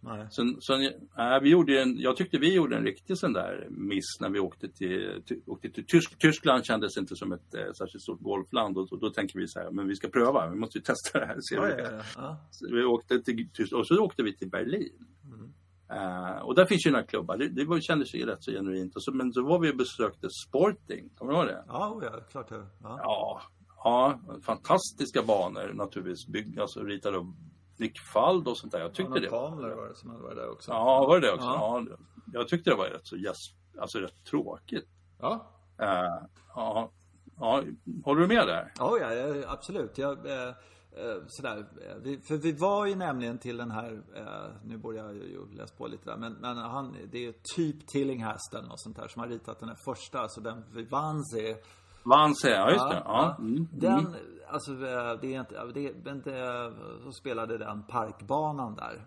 Nej. Sen, sen, äh, vi gjorde en, jag tyckte vi gjorde en riktig sån där miss när vi åkte till, ty, åkte till Tysk, Tyskland kändes inte som ett eh, särskilt stort golfland och, och då tänker vi så här, men vi ska pröva, vi måste ju testa det här. Se Ja, ja, ja, vi åkte till Tyskland och så åkte vi till Berlin. Mm. Eh, och där finns ju några klubbar, det, det var, kändes ju rätt så genuint. Och så, men så var vi och besökte Sporting, kommer du ihåg det? Ja, oh, ja, klart det. Ja. Ja, ja fantastiska banor naturligtvis, bygg, alltså ritade av Nick Fald och sånt där. Jag tyckte det var var det som hade varit där också. Ja, var det också? Ja. Ja. jag tyckte det var rätt så yes, alltså rätt tråkigt. Ja, Eh, ja, ja, håller du med där? ja, ja, absolut. Jag, eh, eh, sådär, vi, för vi var ju nämligen till den här, eh, nu borde jag ju läsa på lite där, men, men han, det är ju typ Tillinghast eller något sånt där som har ritat den här första, alltså den Vivanzi. Vanse, ja just det. Ja. Mm. Den, alltså eh, det är inte, det är inte, så spelade den parkbanan där.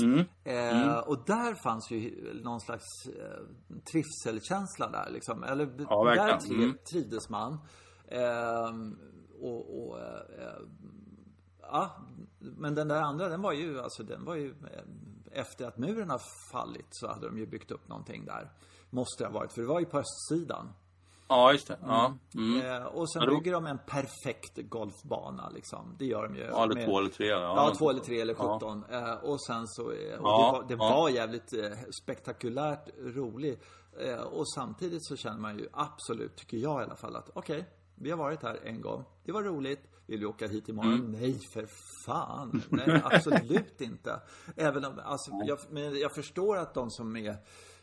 Mm. Eh, och där fanns ju någon slags eh, trivselkänsla där liksom. Eller Ja, där verkligen. tri- Mm. trivdes man. Ehm, och, och eh, ja, men den där andra den var ju, alltså den var ju eh, efter att muren har fallit så hade de ju byggt upp någonting där. Måste det ha varit, för det var ju på östsidan. Ja, just det. Ja. Mm. Eh, och sen Ja, då- bygger de en perfekt golfbana liksom. Det gör de ju. Ja, eller med- två eller tre. Ja, Ja, två eller tre eller Ja. 17. Eh, och sen så, och Ja, det, var, det ja. var jävligt eh, spektakulärt roligt. Och samtidigt så känner man ju absolut, tycker jag i alla fall, att okej, vi har varit här en gång. Det var roligt. Vill vi åka hit imorgon? Mm. Nej, för fan. Nej, absolut inte. Även om, alltså, jag, men jag förstår att de som är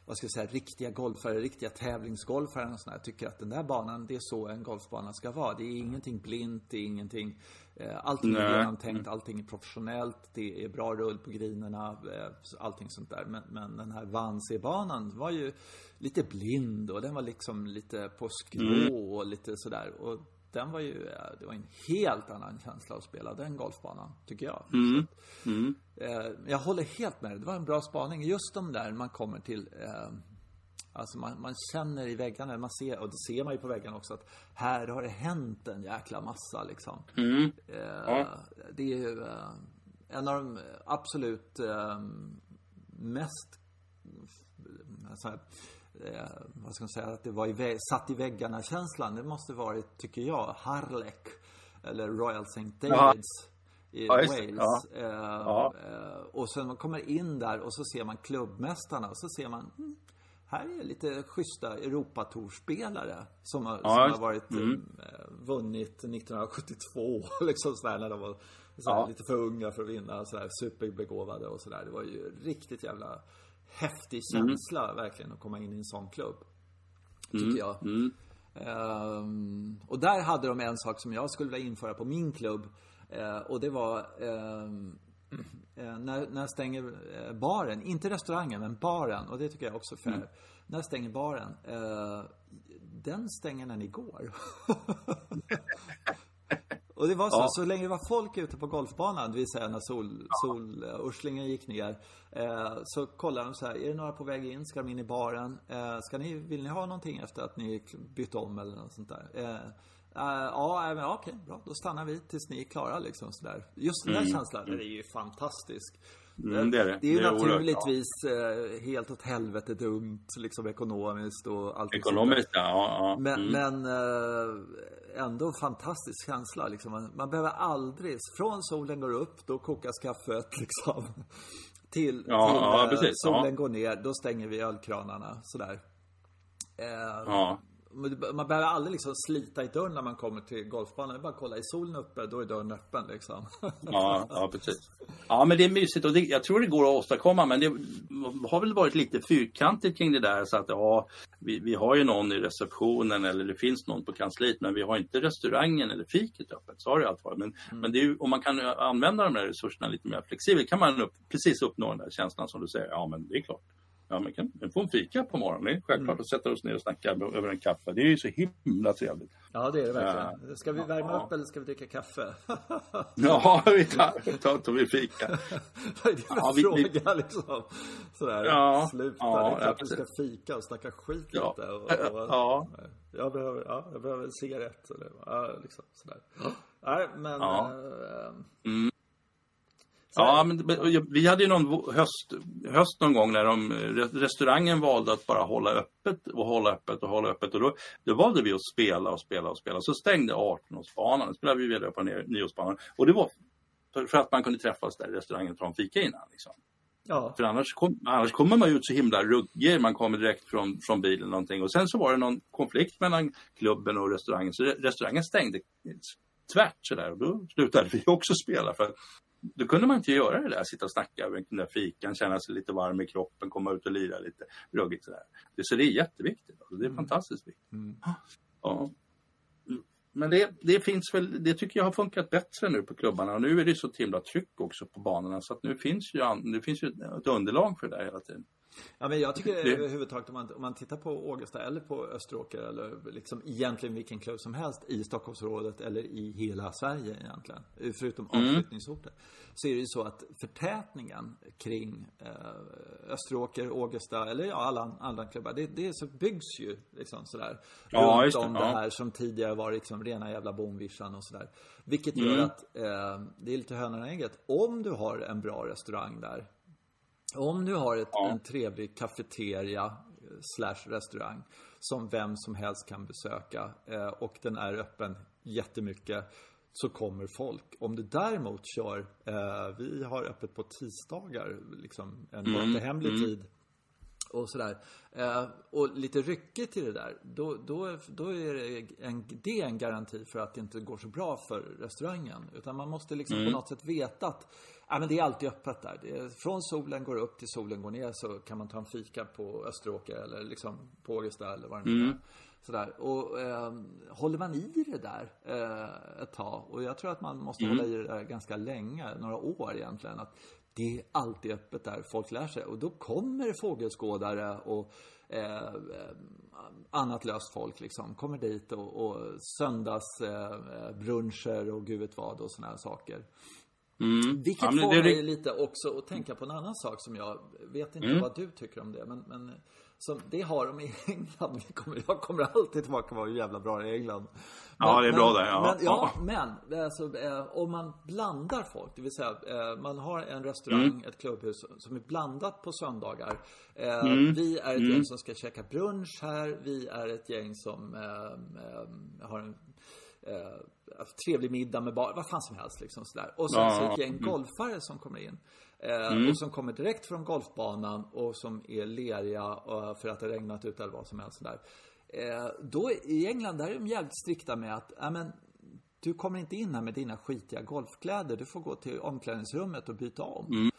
vad ska jag säga, riktiga golfare, riktiga tävlingsgolfare och sådär, tycker att den där banan, det är så en golfbana ska vara. Det är ingenting blint, det är ingenting, eh, allting är genomtänkt, allting är professionellt, det är bra rull på grinerna, eh, allting sånt där. Men, men den här Wannsee-banan var ju lite blind och den var liksom lite på skrå och lite sådär. Och den var ju, eh, det var en helt annan känsla att spela den golfbanan, tycker jag. Mm. Mm. Eh, jag håller helt med dig. Det var en bra spaning. Just de där man kommer till eh, Alltså man, man känner i väggarna, man ser, och det ser man ju på väggarna också att här har det hänt en jäkla massa liksom. Mm. Eh, Det är ju eh, en av de absolut eh, mest så här, eh, vad ska man säga, att det var i vä- satt i väggarna känslan. Det måste varit, tycker jag, Harlech eller Royal St. Davids i Ja. Wales. Ja. Eh, Ja. eh, och sen man kommer in där och så ser man klubbmästarna och så ser man mm, här är lite schyssta Europatourspelare som har, som har varit mm. eh, vunnit 1972 liksom sådär när de var sådär, lite för unga för att vinna sådär superbegåvade och sådär. Det var ju riktigt jävla häftig Mm. känsla verkligen att komma in i en sån klubb. Tycker jag. Mm. Ehm, och där hade de en sak som jag skulle vilja införa på min klubb. Eh, och det var ehm, Eh, när, när stänger eh, baren? Inte restaurangen, men baren. Och det tycker jag också är fair. När stänger baren? Eh, den stänger när ni går. Och det var så, Ja. så länge det var folk ute på golfbanan, det vill säga när sol, solurslingen gick ner, eh, så kollade de så här, är det några på väg in? Ska de in i baren? Eh, ska ni, vill ni ha någonting efter att ni bytt om eller något sånt där? Eh, eh, ja, eh, men okej, bra. Då stannar vi tills ni är klara liksom sådär. Just den där känslan, den är ju fantastisk. Mm, det är det. Det är ju Det är oerhört naturligtvis eh, helt åt helvete dumt, liksom ekonomiskt och allt Ekonomiskt, ja. ja. men, Mm. men eh, ändå en fantastisk känsla. Liksom. Man, man behöver aldrig, från solen går upp, då kokas kaffet liksom. Till, Ja, till ja, eh, precis, solen ja. går ner, då stänger vi ölkranarna. Sådär. Eh, Ja. Men Man behöver aldrig liksom slita i dörren när man kommer till golfbanan. Det är bara att kolla, är solen uppe, då är dörren öppen liksom. Ja, ja, precis. Ja, men det är mysigt och det, jag tror det går att åstadkomma, men det har väl varit lite fyrkantigt kring det där så att ja, vi, vi har ju någon i receptionen eller det finns någon på kansliet, men vi har inte restaurangen eller fiket öppet. Så har det alltid varit. Men, men det är ju, om man kan använda de där resurserna lite mer flexibelt kan man upp, precis uppnå den där känslan som du säger. Ja, men det är klart. Ja, men kan, vi får en fika på morgonen. Självklart att sätta oss ner och snacka över en kaffe. Det är ju så himla trevligt. Ja, det är det verkligen. Ska vi värma Ja. upp eller ska vi dricka kaffe? Ja, vi tar, tar, tar vi fika. Vad är för Ja, vi- vi- fråga liksom? Sådär, Ja, sluta. ja, det är klart vi ska fika och snacka skit Ja. lite. Och, och, Ja. Jag, behöver, ja, jag behöver en cigarett eller liksom sådär. Nej, men... Ja. eh, Mm. Ja, men vi hade ju någon höst, höst någon gång när de, re- restaurangen valde att bara hålla öppet och hålla öppet och hålla öppet. Och då, då valde vi att spela och spela och spela. Så stängde 18-årsbanan. Då spelade vi vidare på nioårsbanan. Och det var för, att man kunde träffas där i restaurangen och ta en fika innan. Liksom. Ja, För annars, kom, annars kommer man ju ut så himla ruggig. Man kommer direkt från, från bilen någonting. Och sen så var det någon konflikt mellan klubben och restaurangen. Så re- restaurangen stängde tvärt sådär. Och då slutade vi också spela. För då kunde man inte göra det där. Sitta och snacka över den där fikan, känna sig lite varm i kroppen, komma ut och lira lite ruggigt sådär. Så det är jätteviktigt. Alltså, det är fantastiskt viktigt. Mm. Ja. Mm. Men det, det finns väl, det tycker jag har funkat bättre nu på klubbarna. Och nu är det så himla tryck också på banorna. Så att nu finns ju, det finns ju ett underlag för det där hela tiden. Ja, men jag tycker Det- överhuvudtaget om man, om man tittar på Ågesta eller på Österåker eller liksom egentligen vilken klubb som helst i Stockholmsområdet eller i hela Sverige egentligen. Förutom Mm. avflyttningsorter. Så är det ju så att förtätningen kring eh, Österåker, Ågesta eller ja, alla andra klubbar. Det, det så byggs ju liksom sådär. Ja, runt det, om det ja. här som tidigare var liksom rena jävla bomvischan och sådär. Vilket gör Mm. att eh, det är lite hönan och ägget. Om du har en bra restaurang där om du har ett, Ja. en trevlig kafeteria eh, slash restaurang som vem som helst kan besöka eh, och den är öppen jättemycket så kommer folk. Om du däremot kör, eh, vi har öppet på tisdagar, liksom en Mm, återhämlig tid och sådär. Eh, och lite ryckigt i det där, då, då, då är det en, det är en garanti för att det inte går så bra för restaurangen. Utan man måste liksom Mm. på något sätt veta att ja, men det är alltid öppet där. Är, från solen går upp till solen går ner så kan man ta en fika på Österåker eller liksom på Ågesta eller vad det nu är. Sådär. Och eh, håller man i det där eh, ett tag, och jag tror att man måste hålla i det där ganska länge, några år egentligen. Att det är alltid öppet där folk lär sig. Och då kommer fågelskådare och eh, annat löst folk liksom. Kommer dit och, och söndagsbruncher eh, bruncher och gud vet vad och såna här saker. Mm. Vilket Ja, men får det mig lite också att tänka på en annan sak som jag vet inte Mm. vad du tycker om det. Men, men som, det har de i England. Vi kommer, jag kommer alltid tillbaka på hur jävla bra det är i England. Ja, det är bra där, ja. Men, ja, Ja. men alltså, eh, om man blandar folk, det vill säga eh, man har en restaurang, Mm. ett klubbhus som är blandat på söndagar. Eh, Mm. Vi är ett gäng som ska käka brunch här. Vi är ett gäng som eh, eh, har en eh, trevlig middag med bar, vad fan som helst liksom sådär. Och sen Ja, så ett gäng golfare som kommer in. Eh, Mm. Och som kommer direkt från golfbanan och som är leriga eh, för att det regnat ut eller vad som helst sådär. Eh, då i England, där är de jävligt strikta med att, ja men du kommer inte in här med dina skitiga golfkläder. Du får gå till omklädningsrummet och byta om. Mm.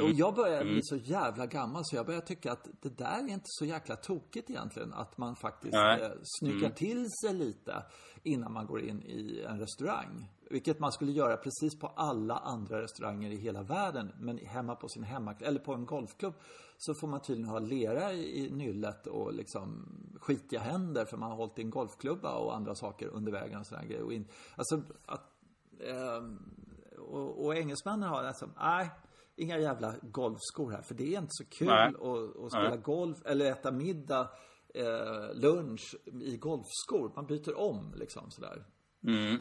Och jag börjar bli så jävla gammal så jag börjar tycka att det där är inte så jäkla tokigt egentligen. Att man faktiskt Nej. eh, snyggar till sig lite innan man går in i en restaurang. Vilket man skulle göra precis på alla andra restauranger i hela världen. Men hemma på sin hemmaklubb, eller på en golfklubb, så får man tydligen ha lera i, nyllet och liksom skitiga händer för man har hållit i en golfklubba och andra saker under vägen och sådär grejer. Och in, alltså att, eh, och, och engelsmännen har alltså, nej, inga jävla golfskor här. För det är inte så kul att, att, spela nej. golf eller äta middag, eh, lunch i golfskor. Man byter om liksom sådär. Mm.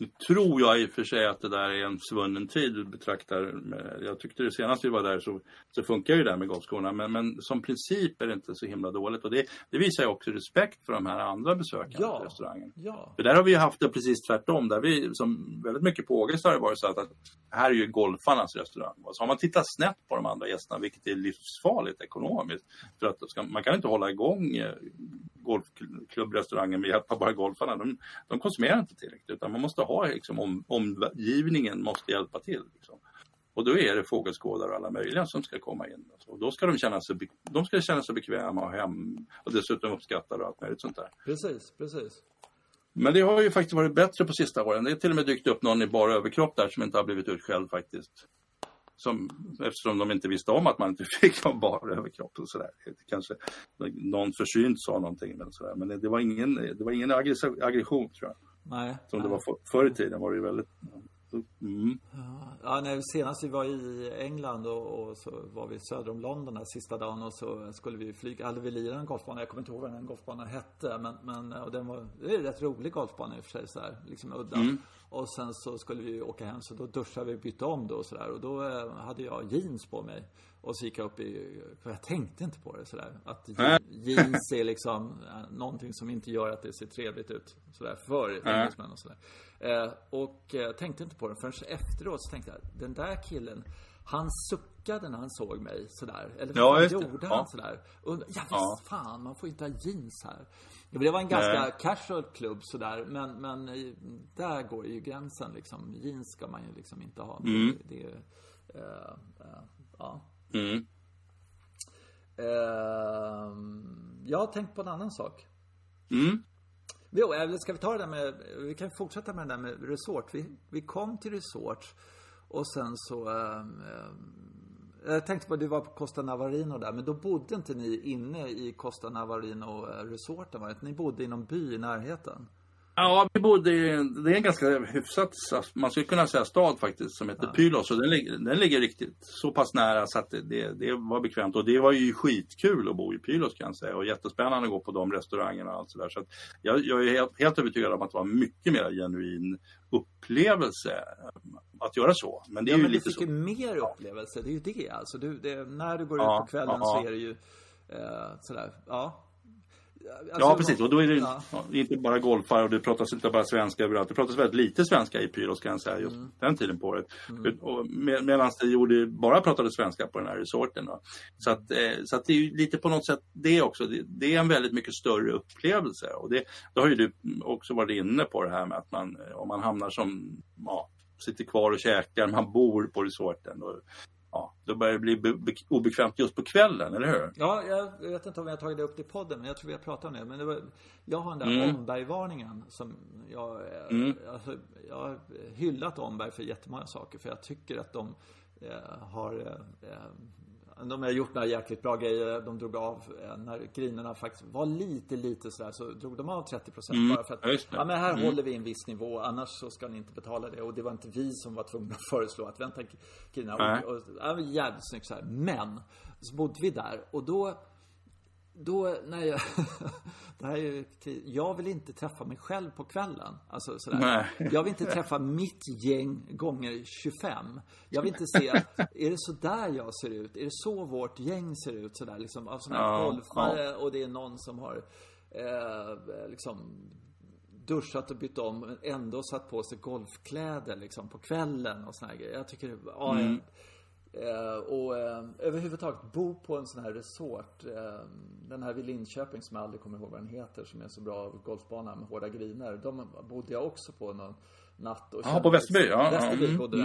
Nu tror jag i och för sig att det där är en svunnen tid du betraktar. Jag tyckte det senast vi var där så, så funkar ju det där med golfskorna. Men, men som princip är det inte så himla dåligt. Och det, det visar ju också respekt för de här andra besökarna ja. till restaurangen. Ja. För där har vi haft det precis tvärtom. Där vi, som väldigt mycket på Ågest har det varit så att, att här är ju golfarnas restaurang. Så har man tittat snett på de andra gästerna, vilket är livsfarligt ekonomiskt. För att man kan inte hålla igång eh, golfklubbrestaurangen med hjälp av bara golfarna. De, de konsumerar inte tillräckligt utan man måste ha liksom, om, omgivningen måste hjälpa till. Liksom. Och då är det fågelskådare och alla möjliga som ska komma in. Och då ska de känna sig, de ska känna sig bekväma och hem och dessutom uppskattade och allt möjligt sånt där. Precis, precis. Men det har ju faktiskt varit bättre på sista åren. Det är till och med dykt upp någon i bara överkropp där som inte har blivit utskälld faktiskt. Som, eftersom de inte visste om att man inte fick ha bara överkropp och sådär. Kanske någon försynt sa någonting men sådär. Men det, var ingen, det var ingen aggression tror jag. Nej. Som nej. det var för, förr i tiden var det ju väldigt Mm. Ja, när senast vi var i England och, och, så var vi söder om London den sista dagen och så skulle vi flyga, hade vi lirat en golfbana, jag kommer inte ihåg vad den golfbanan hette men, men och den var, det är en rätt rolig golfbana i och för sig så här, liksom udda. Mm. Och sen så skulle vi åka hem så då duschade vi och bytte om då och sådär och då eh, hade jag jeans på mig. Och så gick jag upp i, för jag tänkte inte på det sådär. Att jeans är liksom eh, någonting som inte gör att det ser trevligt ut. Sådär för engelsmän och sådär. Eh, och tänkte inte på det förrän efteråt så tänkte jag, den där killen, han suckade när han såg mig sådär. Eller vad ja, gjorde han ja. sådär? Och, ja visst ja. fan, man får inte ha jeans här. Det var en ganska Nej. casual klubb sådär, men, men där går ju gränsen liksom. Jeans ska man ju liksom inte ha. Mm. Det, det, uh, uh, ja. Mm. Uh, jag har tänkt på en annan sak. Mm. Jo, ska vi ta det där med, vi kan fortsätta med det där med resort. Vi, vi kom till resort och sen så uh, jag tänkte på att du var på Costa Navarino där, men då bodde inte ni inne i Costa Navarino resorten va? Ni bodde i någon by i närheten? Ja, vi bodde i, det är en ganska hyfsat, man skulle kunna säga stad faktiskt, som heter ja. Pylos. Och den, den ligger riktigt så pass nära så att det, det, var bekvämt. Och det var ju skitkul att bo i Pylos kan jag säga. Och jättespännande att gå på de restaurangerna och allt sådär. Så att jag, jag är helt, helt övertygad om att det var mycket mer genuin upplevelse att göra så. Men det är ja, ju men lite du fick ju mer upplevelse, det är ju det. Alltså, du, det, när du går ja, ut på kvällen ja, så är det ju eh, sådär, ja. Alltså, ja, precis. Och då är det ja. inte bara golfare och det pratas inte bara svenska överallt. Det pratas väldigt lite svenska i Pyros kan jag säga, just mm. den tiden på året. Mm. Med, Medan det gjorde, bara pratade svenska på den här resorten. Då. Så, att, eh, så att det är lite på något sätt det också. Det, det, är en väldigt mycket större upplevelse. Och det, då har ju du också varit inne på det här med att man, om man hamnar som, ja, sitter kvar och käkar, man bor på resorten. Och, ja, då börjar det bli obekvämt just på kvällen, eller hur? Ja, jag vet inte om jag har tagit det upp i podden, men jag tror vi har pratat om det. Men det var, jag har den där mm. Omberg-varningen som jag, mm. alltså, jag har hyllat Omberg för jättemånga saker. För jag tycker att de eh, har eh, de har gjort några jäkligt bra grejer. De drog av eh, när grinerna faktiskt var lite, lite sådär så drog de av 30 procent mm. bara för att ja, men här mm. håller vi en viss nivå annars så ska ni inte betala det. Och det var inte vi som var tvungna att föreslå att vänta grinerna. Och, och, ja, jävligt snyggt så här. Men så bodde vi där och då då när jag... det här är, jag vill inte träffa mig själv på kvällen. Alltså sådär. Nej. Jag vill inte träffa mitt gäng gånger 25. Jag vill inte se, är det så där jag ser ut? Är det så vårt gäng ser ut? Sådär liksom, av sådana här ja, golfare ja. och det är någon som har eh, liksom duschat och bytt om men ändå satt på sig golfkläder liksom på kvällen och sådana grejer. Jag tycker, ja, mm. Och eh, överhuvudtaget bo på en sån här resort. Eh, den här vid Linköping som jag aldrig kommer ihåg vad den heter som är så bra golfbana med hårda griner. De bodde jag också på någon natt. Och Ja, på Västerby, ja, ja, Västerby mm, bodde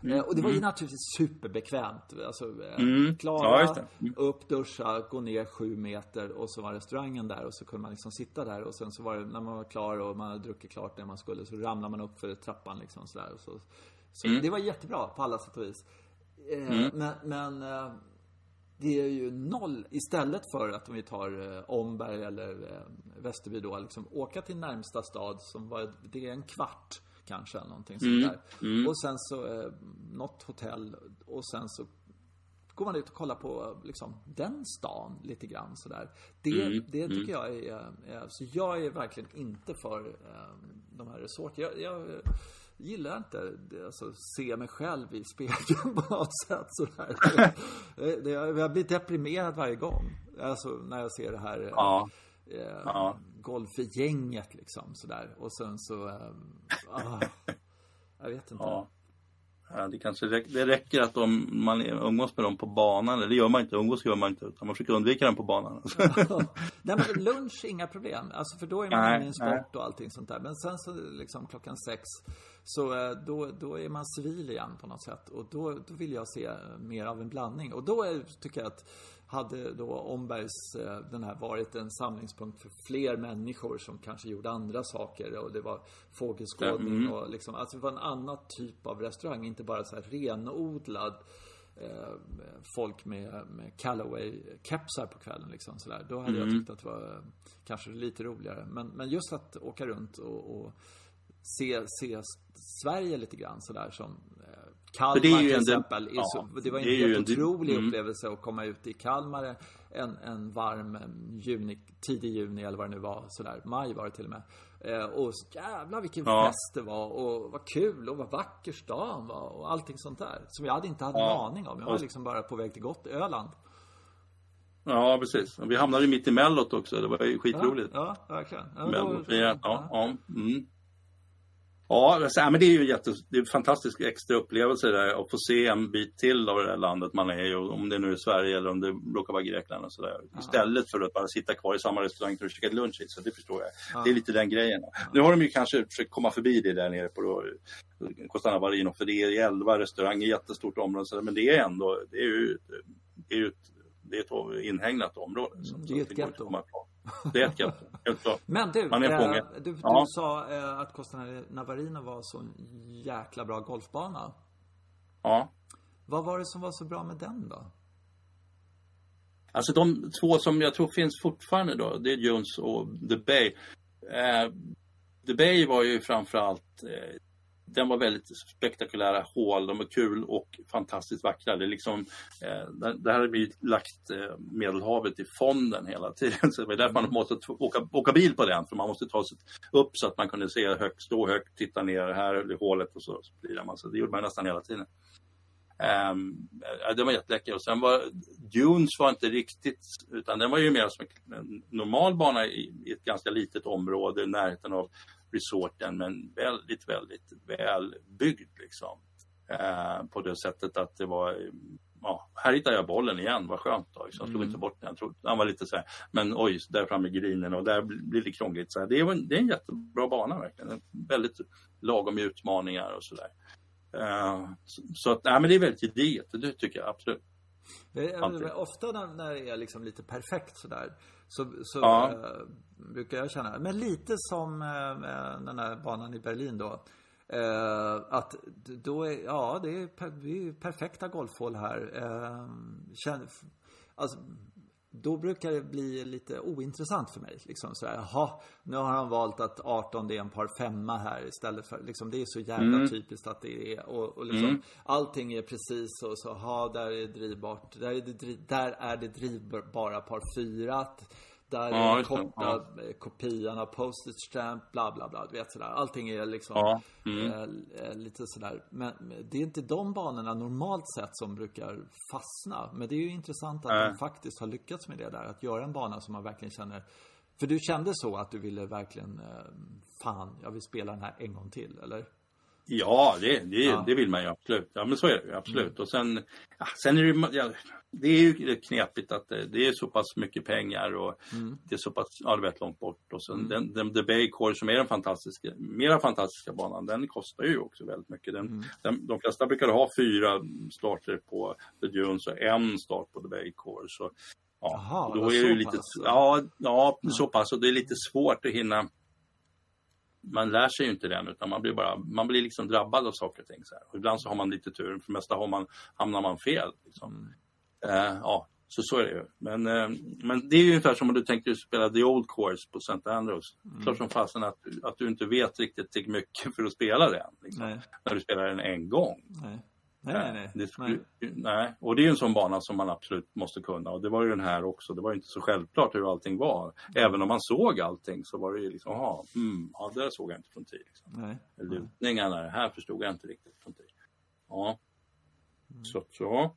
där. Eh, och det var ju naturligtvis superbekvämt. Alltså, eh, Mm, Klara, ja. Mm. upp, duscha, gå ner sju meter och så var restaurangen där och så kunde man liksom sitta där och sen så var det när man var klar och man hade druckit klart det man skulle så ramlade man upp för trappan liksom sådär. Och så, så Mm. det var jättebra på alla sätt och vis. Eh, Men, men eh, det är ju noll istället för att om vi tar eh, Omberg eller Västerby då, liksom åka till närmsta stad som var, det är en kvart kanske eller någonting sånt där. Och sen så något hotell och sen så går man ut och kollar på liksom, den stan lite grann sådär. Det, det tycker jag är, är, så jag är verkligen inte för eh, de här resort. Jag, jag gillar inte alltså, se mig själv i spegeln på något sätt sådär. det, det, jag blir deprimerad varje gång. Alltså när jag ser det här eh, Ja. eh, Ja. golfgänget liksom sådär. Och sen så, eh, ah, jag vet inte. Ja. Ja, det kanske räck, det räcker att de, man umgås med dem på banan. Eller det gör man inte, umgås gör man inte. Utan man försöker undvika dem på banan. Nej men lunch, inga problem. Alltså för då är man inne i en sport och allting sånt där. Men sen så liksom klockan sex så eh, då, då är man civil igen på något sätt. Och då, då vill jag se mer av en blandning. Och då är, tycker jag att hade då Ombergs, eh, den här varit en samlingspunkt för fler människor som kanske gjorde andra saker och det var fågelskådning och liksom, alltså det var en annan typ av restaurang, inte bara så här renodlad eh, folk med, med Callaway-kepsar på kvällen liksom sådär. Då hade jag tyckt att det var eh, kanske lite roligare. Men, men just att åka runt och, och se, se Sverige lite grann sådär som eh, Kalmar det är ju till en- exempel. ja, det var en det helt en- otrolig mm. upplevelse att komma ut i Kalmar en, en varm eh, juni, tidig juni eller vad det nu var, sådär, maj var det till och med. Eh, och jävlar vilken Ja. fest det var och vad kul och vad vacker stan var och allting sånt där. Som jag hade inte hade en Ja. aning om. Jag var liksom bara på väg till gott Öland. Ja, precis. Och Vi hamnade mitt i mellot också. Det var ju skitroligt. Ja, ja verkligen. Ja, Men, då- ja, ja, ja, mm. Ja, ja, men det är ju jätte, det är en fantastisk extra upplevelse där att få se en bit till av det där landet man är i. och Om det nu är Sverige eller om det råkar vara Grekland och sådär. Istället för att bara sitta kvar i samma restaurang att käka lunch. Så det förstår jag. Det är lite den grejen. Nu har de ju kanske försökt komma förbi det där nere på då, Costa Navarino. För det är 11 restauranger, jättestort område. så där, Men det är ändå, det är ju, det är ju ett, det är ett inhägnat område. Så, det är ett getto. Det är ett helt klart. Men du, Man är eh, fånge. du, du Ja. sa eh, att Costa Navarino var så en jäkla bra golfbana. Ja. Vad var det som var så bra med den då? Alltså de två som jag tror finns fortfarande då, det är Jones och The Bay. Eh, The Bay var ju framförallt, eh, den var väldigt spektakulära hål, de var kul och fantastiskt vackra. Det är liksom, eh, där, där hade vi lagt eh, Medelhavet i fonden hela tiden. Så det var därför man måste t- åka, åka bil på den, för man måste ta sig upp så att man kunde se högt, stå högt, titta ner, här är hålet och så, så blir man. Så det gjorde man nästan hela tiden. Um, det var jätteläcker. Och sen var Dunes var inte riktigt, utan den var ju mer som en normal bana i, i ett ganska litet område i närheten av resorten, men väldigt, väldigt välbyggd liksom. Eh, på det sättet att det var, ja, här hittade jag bollen igen, vad skönt då. Jag slog inte bort den, jag trodde, den var lite så här, men oj, där framme i grinen och där blir det krångligt. Så här. Det, var, en- det är en jättebra bana verkligen, En väldigt lagom utmaningar och sådär. Eh, så, så att, nej men det är väldigt gediget, det tycker jag absolut. Det är, ofta när, när det är liksom lite perfekt sådär så, så Ja. eh, brukar jag känna, men lite som eh, den här banan i Berlin då. Eh, att då är, ja det är, per, det är perfekta golfhål här. Känn, alltså, då brukar det bli lite ointressant för mig. Liksom sådär, jaha, nu har han valt att 18 det är en par femma här istället för, liksom, det är så jävla typiskt att det är. Och, och liksom, allting är precis så, så, ha där är det drivbart, där är det, där är det drivbara par fyra. Där Ja, korta Ja. eh, kopian av postage stamp, bla bla bla. Du vet sådär. Allting är liksom Ja, mm. eh, eh, lite sådär. Men det är inte de banorna normalt sett som brukar fastna. Men det är ju intressant att Nej. de faktiskt har lyckats med det där. Att göra en bana som man verkligen känner. För du kände så att du ville verkligen, eh, fan, jag vill spela den här en gång till, eller? Ja, det, det, ja. det vill man ju absolut. Ja, men så är det ju absolut. Mm. Och sen, ja, sen är det, ja, det är ju knepigt att det, det, är så pass mycket pengar och mm. det är så pass, ja du vet, långt bort. Och sen mm. den, den The Bay Core som är den fantastiska, mera fantastiska banan, den kostar ju också väldigt mycket. Den, mm. den, de flesta brukar ha fyra starter på The Dunes och en start på The Bay Core. Så, ja, Jaha, då är det lite, pass. ja, ja, så pass och det är lite svårt att hinna man lär sig ju inte den utan man blir bara, man blir liksom drabbad av saker och ting. Så. Och ibland så har man lite tur, för det mesta har man, hamnar man fel. Liksom. Mm. Uh, ja, så så är det ju. Men, uh, men det är ju ungefär som om du tänkte spela The Old Course på St. Andrews. Mm. Klart som fasen att, att du inte vet riktigt tillräckligt mycket för att spela den. Liksom, när du spelar den en gång. Nej. Nej, nej, nej. Det, nej. nej. Och det är en sån bana som man absolut måste kunna. Och det var ju den här också. Det var inte så självklart hur allting var. Även om man såg allting så var det ju liksom, aha, mm, ja, det såg jag inte från tid. Liksom. Nej. Lutningarna, det här förstod jag inte riktigt från tid. Ja. Mm. Så, så.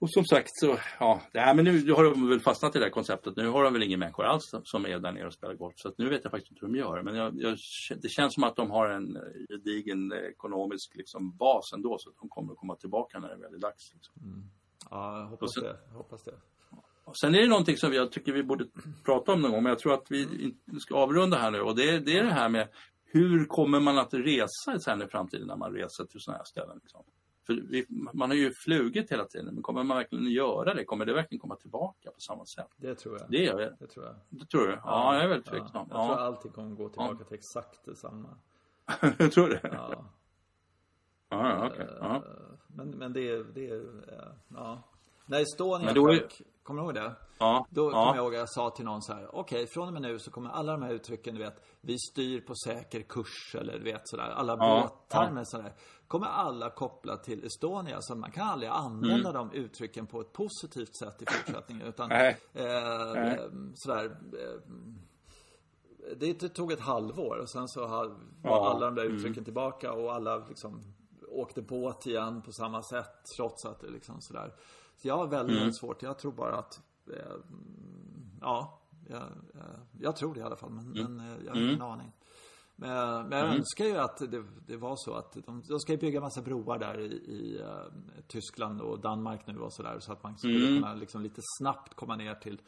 Och som sagt så, ja, det här, men nu har de väl fastnat i det här konceptet. Nu har de väl ingen människor alls som är där nere och spelar golf. Så nu vet jag faktiskt inte hur de gör. Men jag, jag, det känns som att de har en eh, gedigen ekonomisk liksom, bas ändå. Så att de kommer att komma tillbaka när det väl är dags. Liksom. Mm. Ja, jag hoppas sen, det. Jag hoppas det. Och sen är det någonting som jag tycker vi borde prata om någon gång. Men jag tror att vi ska avrunda här nu. Och det, det är det här med hur kommer man att resa sen i framtiden när man reser till sådana här ställen? Liksom? För vi, man har ju flugit hela tiden, men kommer man verkligen göra det? Kommer det verkligen komma tillbaka på samma sätt? Det tror jag. Det jag. Det tror jag. Det tror du? Ja, ja jag är väldigt tveksam. Ja, jag tror allting kommer gå tillbaka ja. till exakt detsamma. jag tror det? Ja. Ja, okej. Okay. Ja. Men, men det är, det är, ja. När Estonia men är... kommer du ihåg det? Ja. Då ja. kommer jag ihåg att jag sa till någon så här, okej, okay, från och med nu så kommer alla de här uttrycken, du vet, vi styr på säker kurs eller du vet sådär, alla ja. båttermer ja. sådär kommer alla koppla till Estonia. Så man kan aldrig använda mm. de uttrycken på ett positivt sätt i fortsättningen. Utan. Eh, Nej. sådär. Eh, det tog ett halvår och sen så var ja. alla de där mm. uttrycken mm. tillbaka och alla liksom åkte båt igen på samma sätt trots att det liksom sådär. Så jag har väldigt, mm. svårt. Jag tror bara att, eh, ja, jag, jag, tror det i alla fall. Men, mm. men jag har ingen mm. aning. Men, men jag mm. önskar ju att det, det, var så att de, de ska bygga massa broar där i, i uh, Tyskland och Danmark nu och sådär. Så att man skulle mm. kunna liksom lite snabbt komma ner till,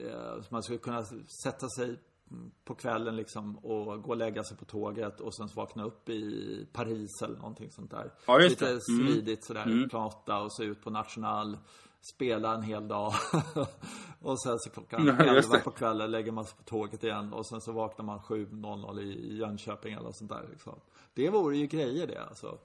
uh, så man skulle kunna sätta sig på kvällen liksom och gå och lägga sig på tåget och sen vakna upp i Paris eller någonting sånt där. Ja, Lite mm. smidigt sådär, mm. prata och se ut på National spela en hel dag. och sen så klockan 11 på kvällen lägger man sig på tåget igen. Och sen så vaknar man 7.00 i Jönköping eller sånt där. Liksom. Det vore ju grejer det alltså.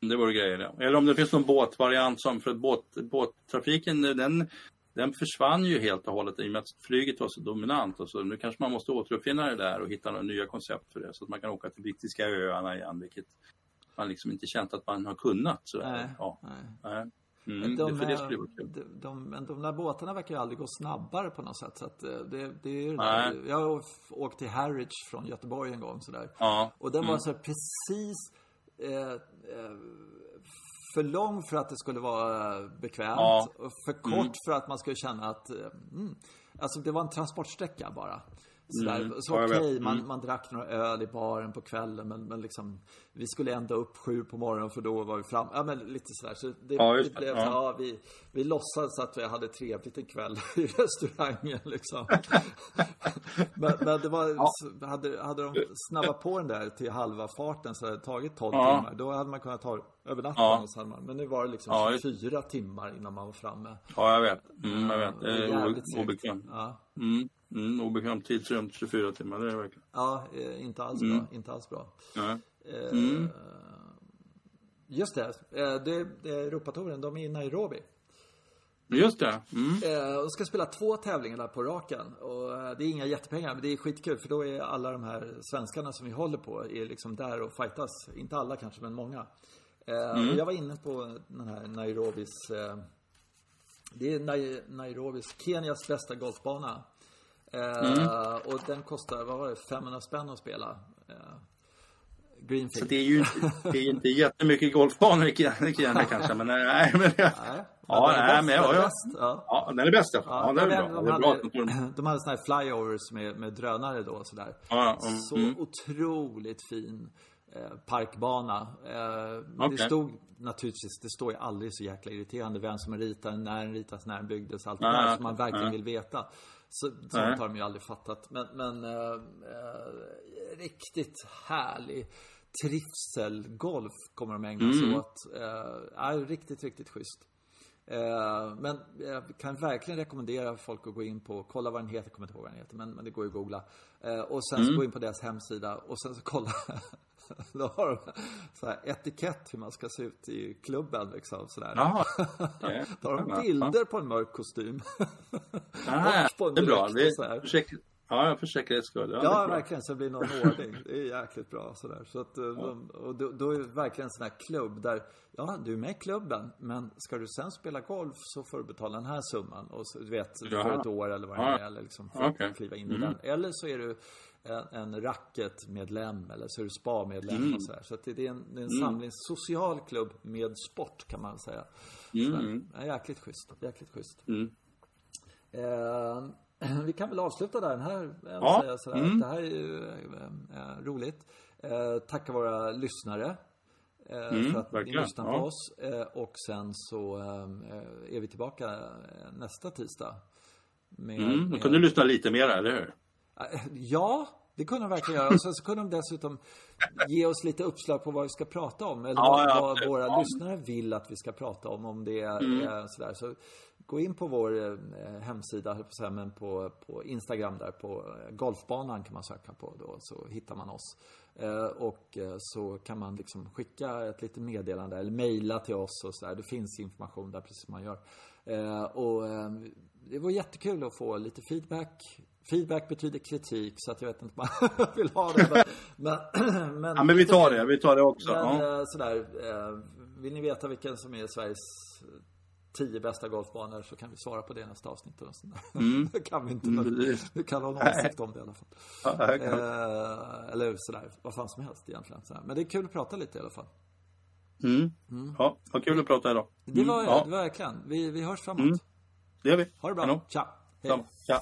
Det vore grejer det. Eller om det finns någon båtvariant som, för båt, båttrafiken den, den försvann ju helt och hållet i och med att flyget var så dominant. Och så nu kanske man måste återuppfinna det där och hitta några nya koncept för det. Så att man kan åka till brittiska öarna igen, vilket man liksom inte känt att man har kunnat. Så nej, ja. nej. nej. Mm, de, det, det de, de, men de där båtarna verkar ju aldrig gå snabbare på något sätt. Så eh, det, det är där. Jag har åkt till Harwich från Göteborg en gång sådär. Ja. Och den mm. var så precis eh, eh, för lång för att det skulle vara bekvämt. Ja. Och för kort mm. för att man skulle känna att, eh, mm, alltså det var en transportsträcka bara. Sådär. Mm. Så okej, okay, man, mm. man drack några öl i baren på kvällen men, men liksom Vi skulle ändå upp sju på morgonen för då var vi fram, ja men lite sådär så det, ja, det blev, ja. ja. vi, vi låtsades att vi hade trevligt en kväll i restaurangen liksom men, men, det var, ja. hade, hade de snabbat på den där till halva farten så hade det tagit 12 ja. timmar Då hade man kunnat ta över natten ja. hos Men nu var det liksom ja, 24 timmar innan man var framme Ja jag vet, mm, jag vet, det är obekvämt Ja mm. Mm, obekväm tidsrymd, 24 timmar, det är verkligen. Ja, eh, inte alls mm. bra. Inte alls bra. Ja. Eh, mm. Just det, eh, det, det Europatouren, de är i Nairobi. Just det. Mm. De ska spela två tävlingar där på raken. Och det är inga jättepengar, men det är skitkul för då är alla de här svenskarna som vi håller på är liksom där och fightas. Inte alla kanske, men många. Mm. Jag var inne på den här Nairobis Det är Nairobis, Kenias bästa golfbana. Mm. och den kostar, vad var det, 500 spänn att spela. Uh, Greenfield. Så det är ju inte, det är inte jättemycket golfbanor i Kenya kanske, men nej. Men, nej, ja, nej, men ja, ja. ja. ja, den är bäst ja. ja, den är bra. De, hade, bra. de hade sådana här flyovers med, med drönare då sådär. Ja, mm, så mm. otroligt fin eh, parkbana. Eh, Okej. Det stod naturligtvis, det står ju aldrig så jäkla irriterande vem som är ritaren, när den ritas, när den byggdes, allt det där som man verkligen vill veta. Så, sånt har de ju aldrig fattat. Men, men eh, eh, riktigt härlig trivselgolf kommer de ägna sig Mm. åt. Eh, är riktigt, riktigt schysst. Eh, men jag kan verkligen rekommendera folk att gå in på, kolla vad den heter, kommer inte ihåg vad den heter, men, men det går ju att googla. Eh, och sen Mm. så gå in på deras hemsida och sen så kolla. Då har de så här etikett hur man ska se ut i klubben liksom sådär. Jaha. Okay. Då har de bilder på en mörk kostym. Ah, och på en det är bra. Det så. Ja, för säkerhets skull. Ja, Ja, verkligen. Så det blir någon ordning. Det är jäkligt bra sådär. Så att, eh, de, och då, då är det verkligen en sån här klubb där, ja, du är med i klubben, men ska du sen spela golf så får du betala den här summan. Och så, du vet, för Jaha. ett år eller vad det Ja. är, eller liksom för Okej. att kliva in i den. Eller så är du en, en racketmedlem eller så är du spa-medlem och sådär. Så att det, det är en, det är en samling, social klubb med sport kan man säga. Mm. Ja, jäkligt schysst, jäkligt schysst. Mm. Eh, vi kan väl avsluta där. Den här, Ja. sådär. Mm. Det här är ju eh, roligt. Eh, tacka våra lyssnare. Eh, för att ni verkligen. lyssnar på Ja. oss. Eh, och sen så eh, är vi tillbaka nästa tisdag. Med, Mm. Med- kunde lyssna lite mer, eller hur? Ja, det kunde de verkligen göra. Och sen så kunde de dessutom ge oss lite uppslag på vad vi ska prata om. Eller Ja, vad, ja, vad våra lyssnare vill att vi ska prata om. Om det är Mm. eh, sådär. Så gå in på vår eh, hemsida, men på, på Instagram där på eh, Golfbanan kan man söka på då. Så hittar man oss. Eh, och så kan man liksom skicka ett litet meddelande eller mejla till oss och sådär. Det finns information där precis som man gör. Och eh, det var jättekul att få lite feedback. Feedback betyder kritik så att jag vet inte om man vill ha det. Men, men, Ja, men vi tar det. Vi tar det också. men Ja. sådär, vill ni veta vilken som är Sveriges tio bästa golfbanor så kan vi svara på det i nästa avsnitt. Och sånt där. det kan vi inte, men precis. vi kan ha en åsikt om det i alla fall. Ja, Eh, eller sådär, vad fan som helst egentligen. Sådär. Men det är kul att prata lite i alla fall. Mm. Ja, vad kul att prata idag. Det var, Mm. Det var verkligen. Vi, vi hörs framåt. Mm. det gör vi. Ha det bra. Kanon. Tja. Hej. Samma. Tja.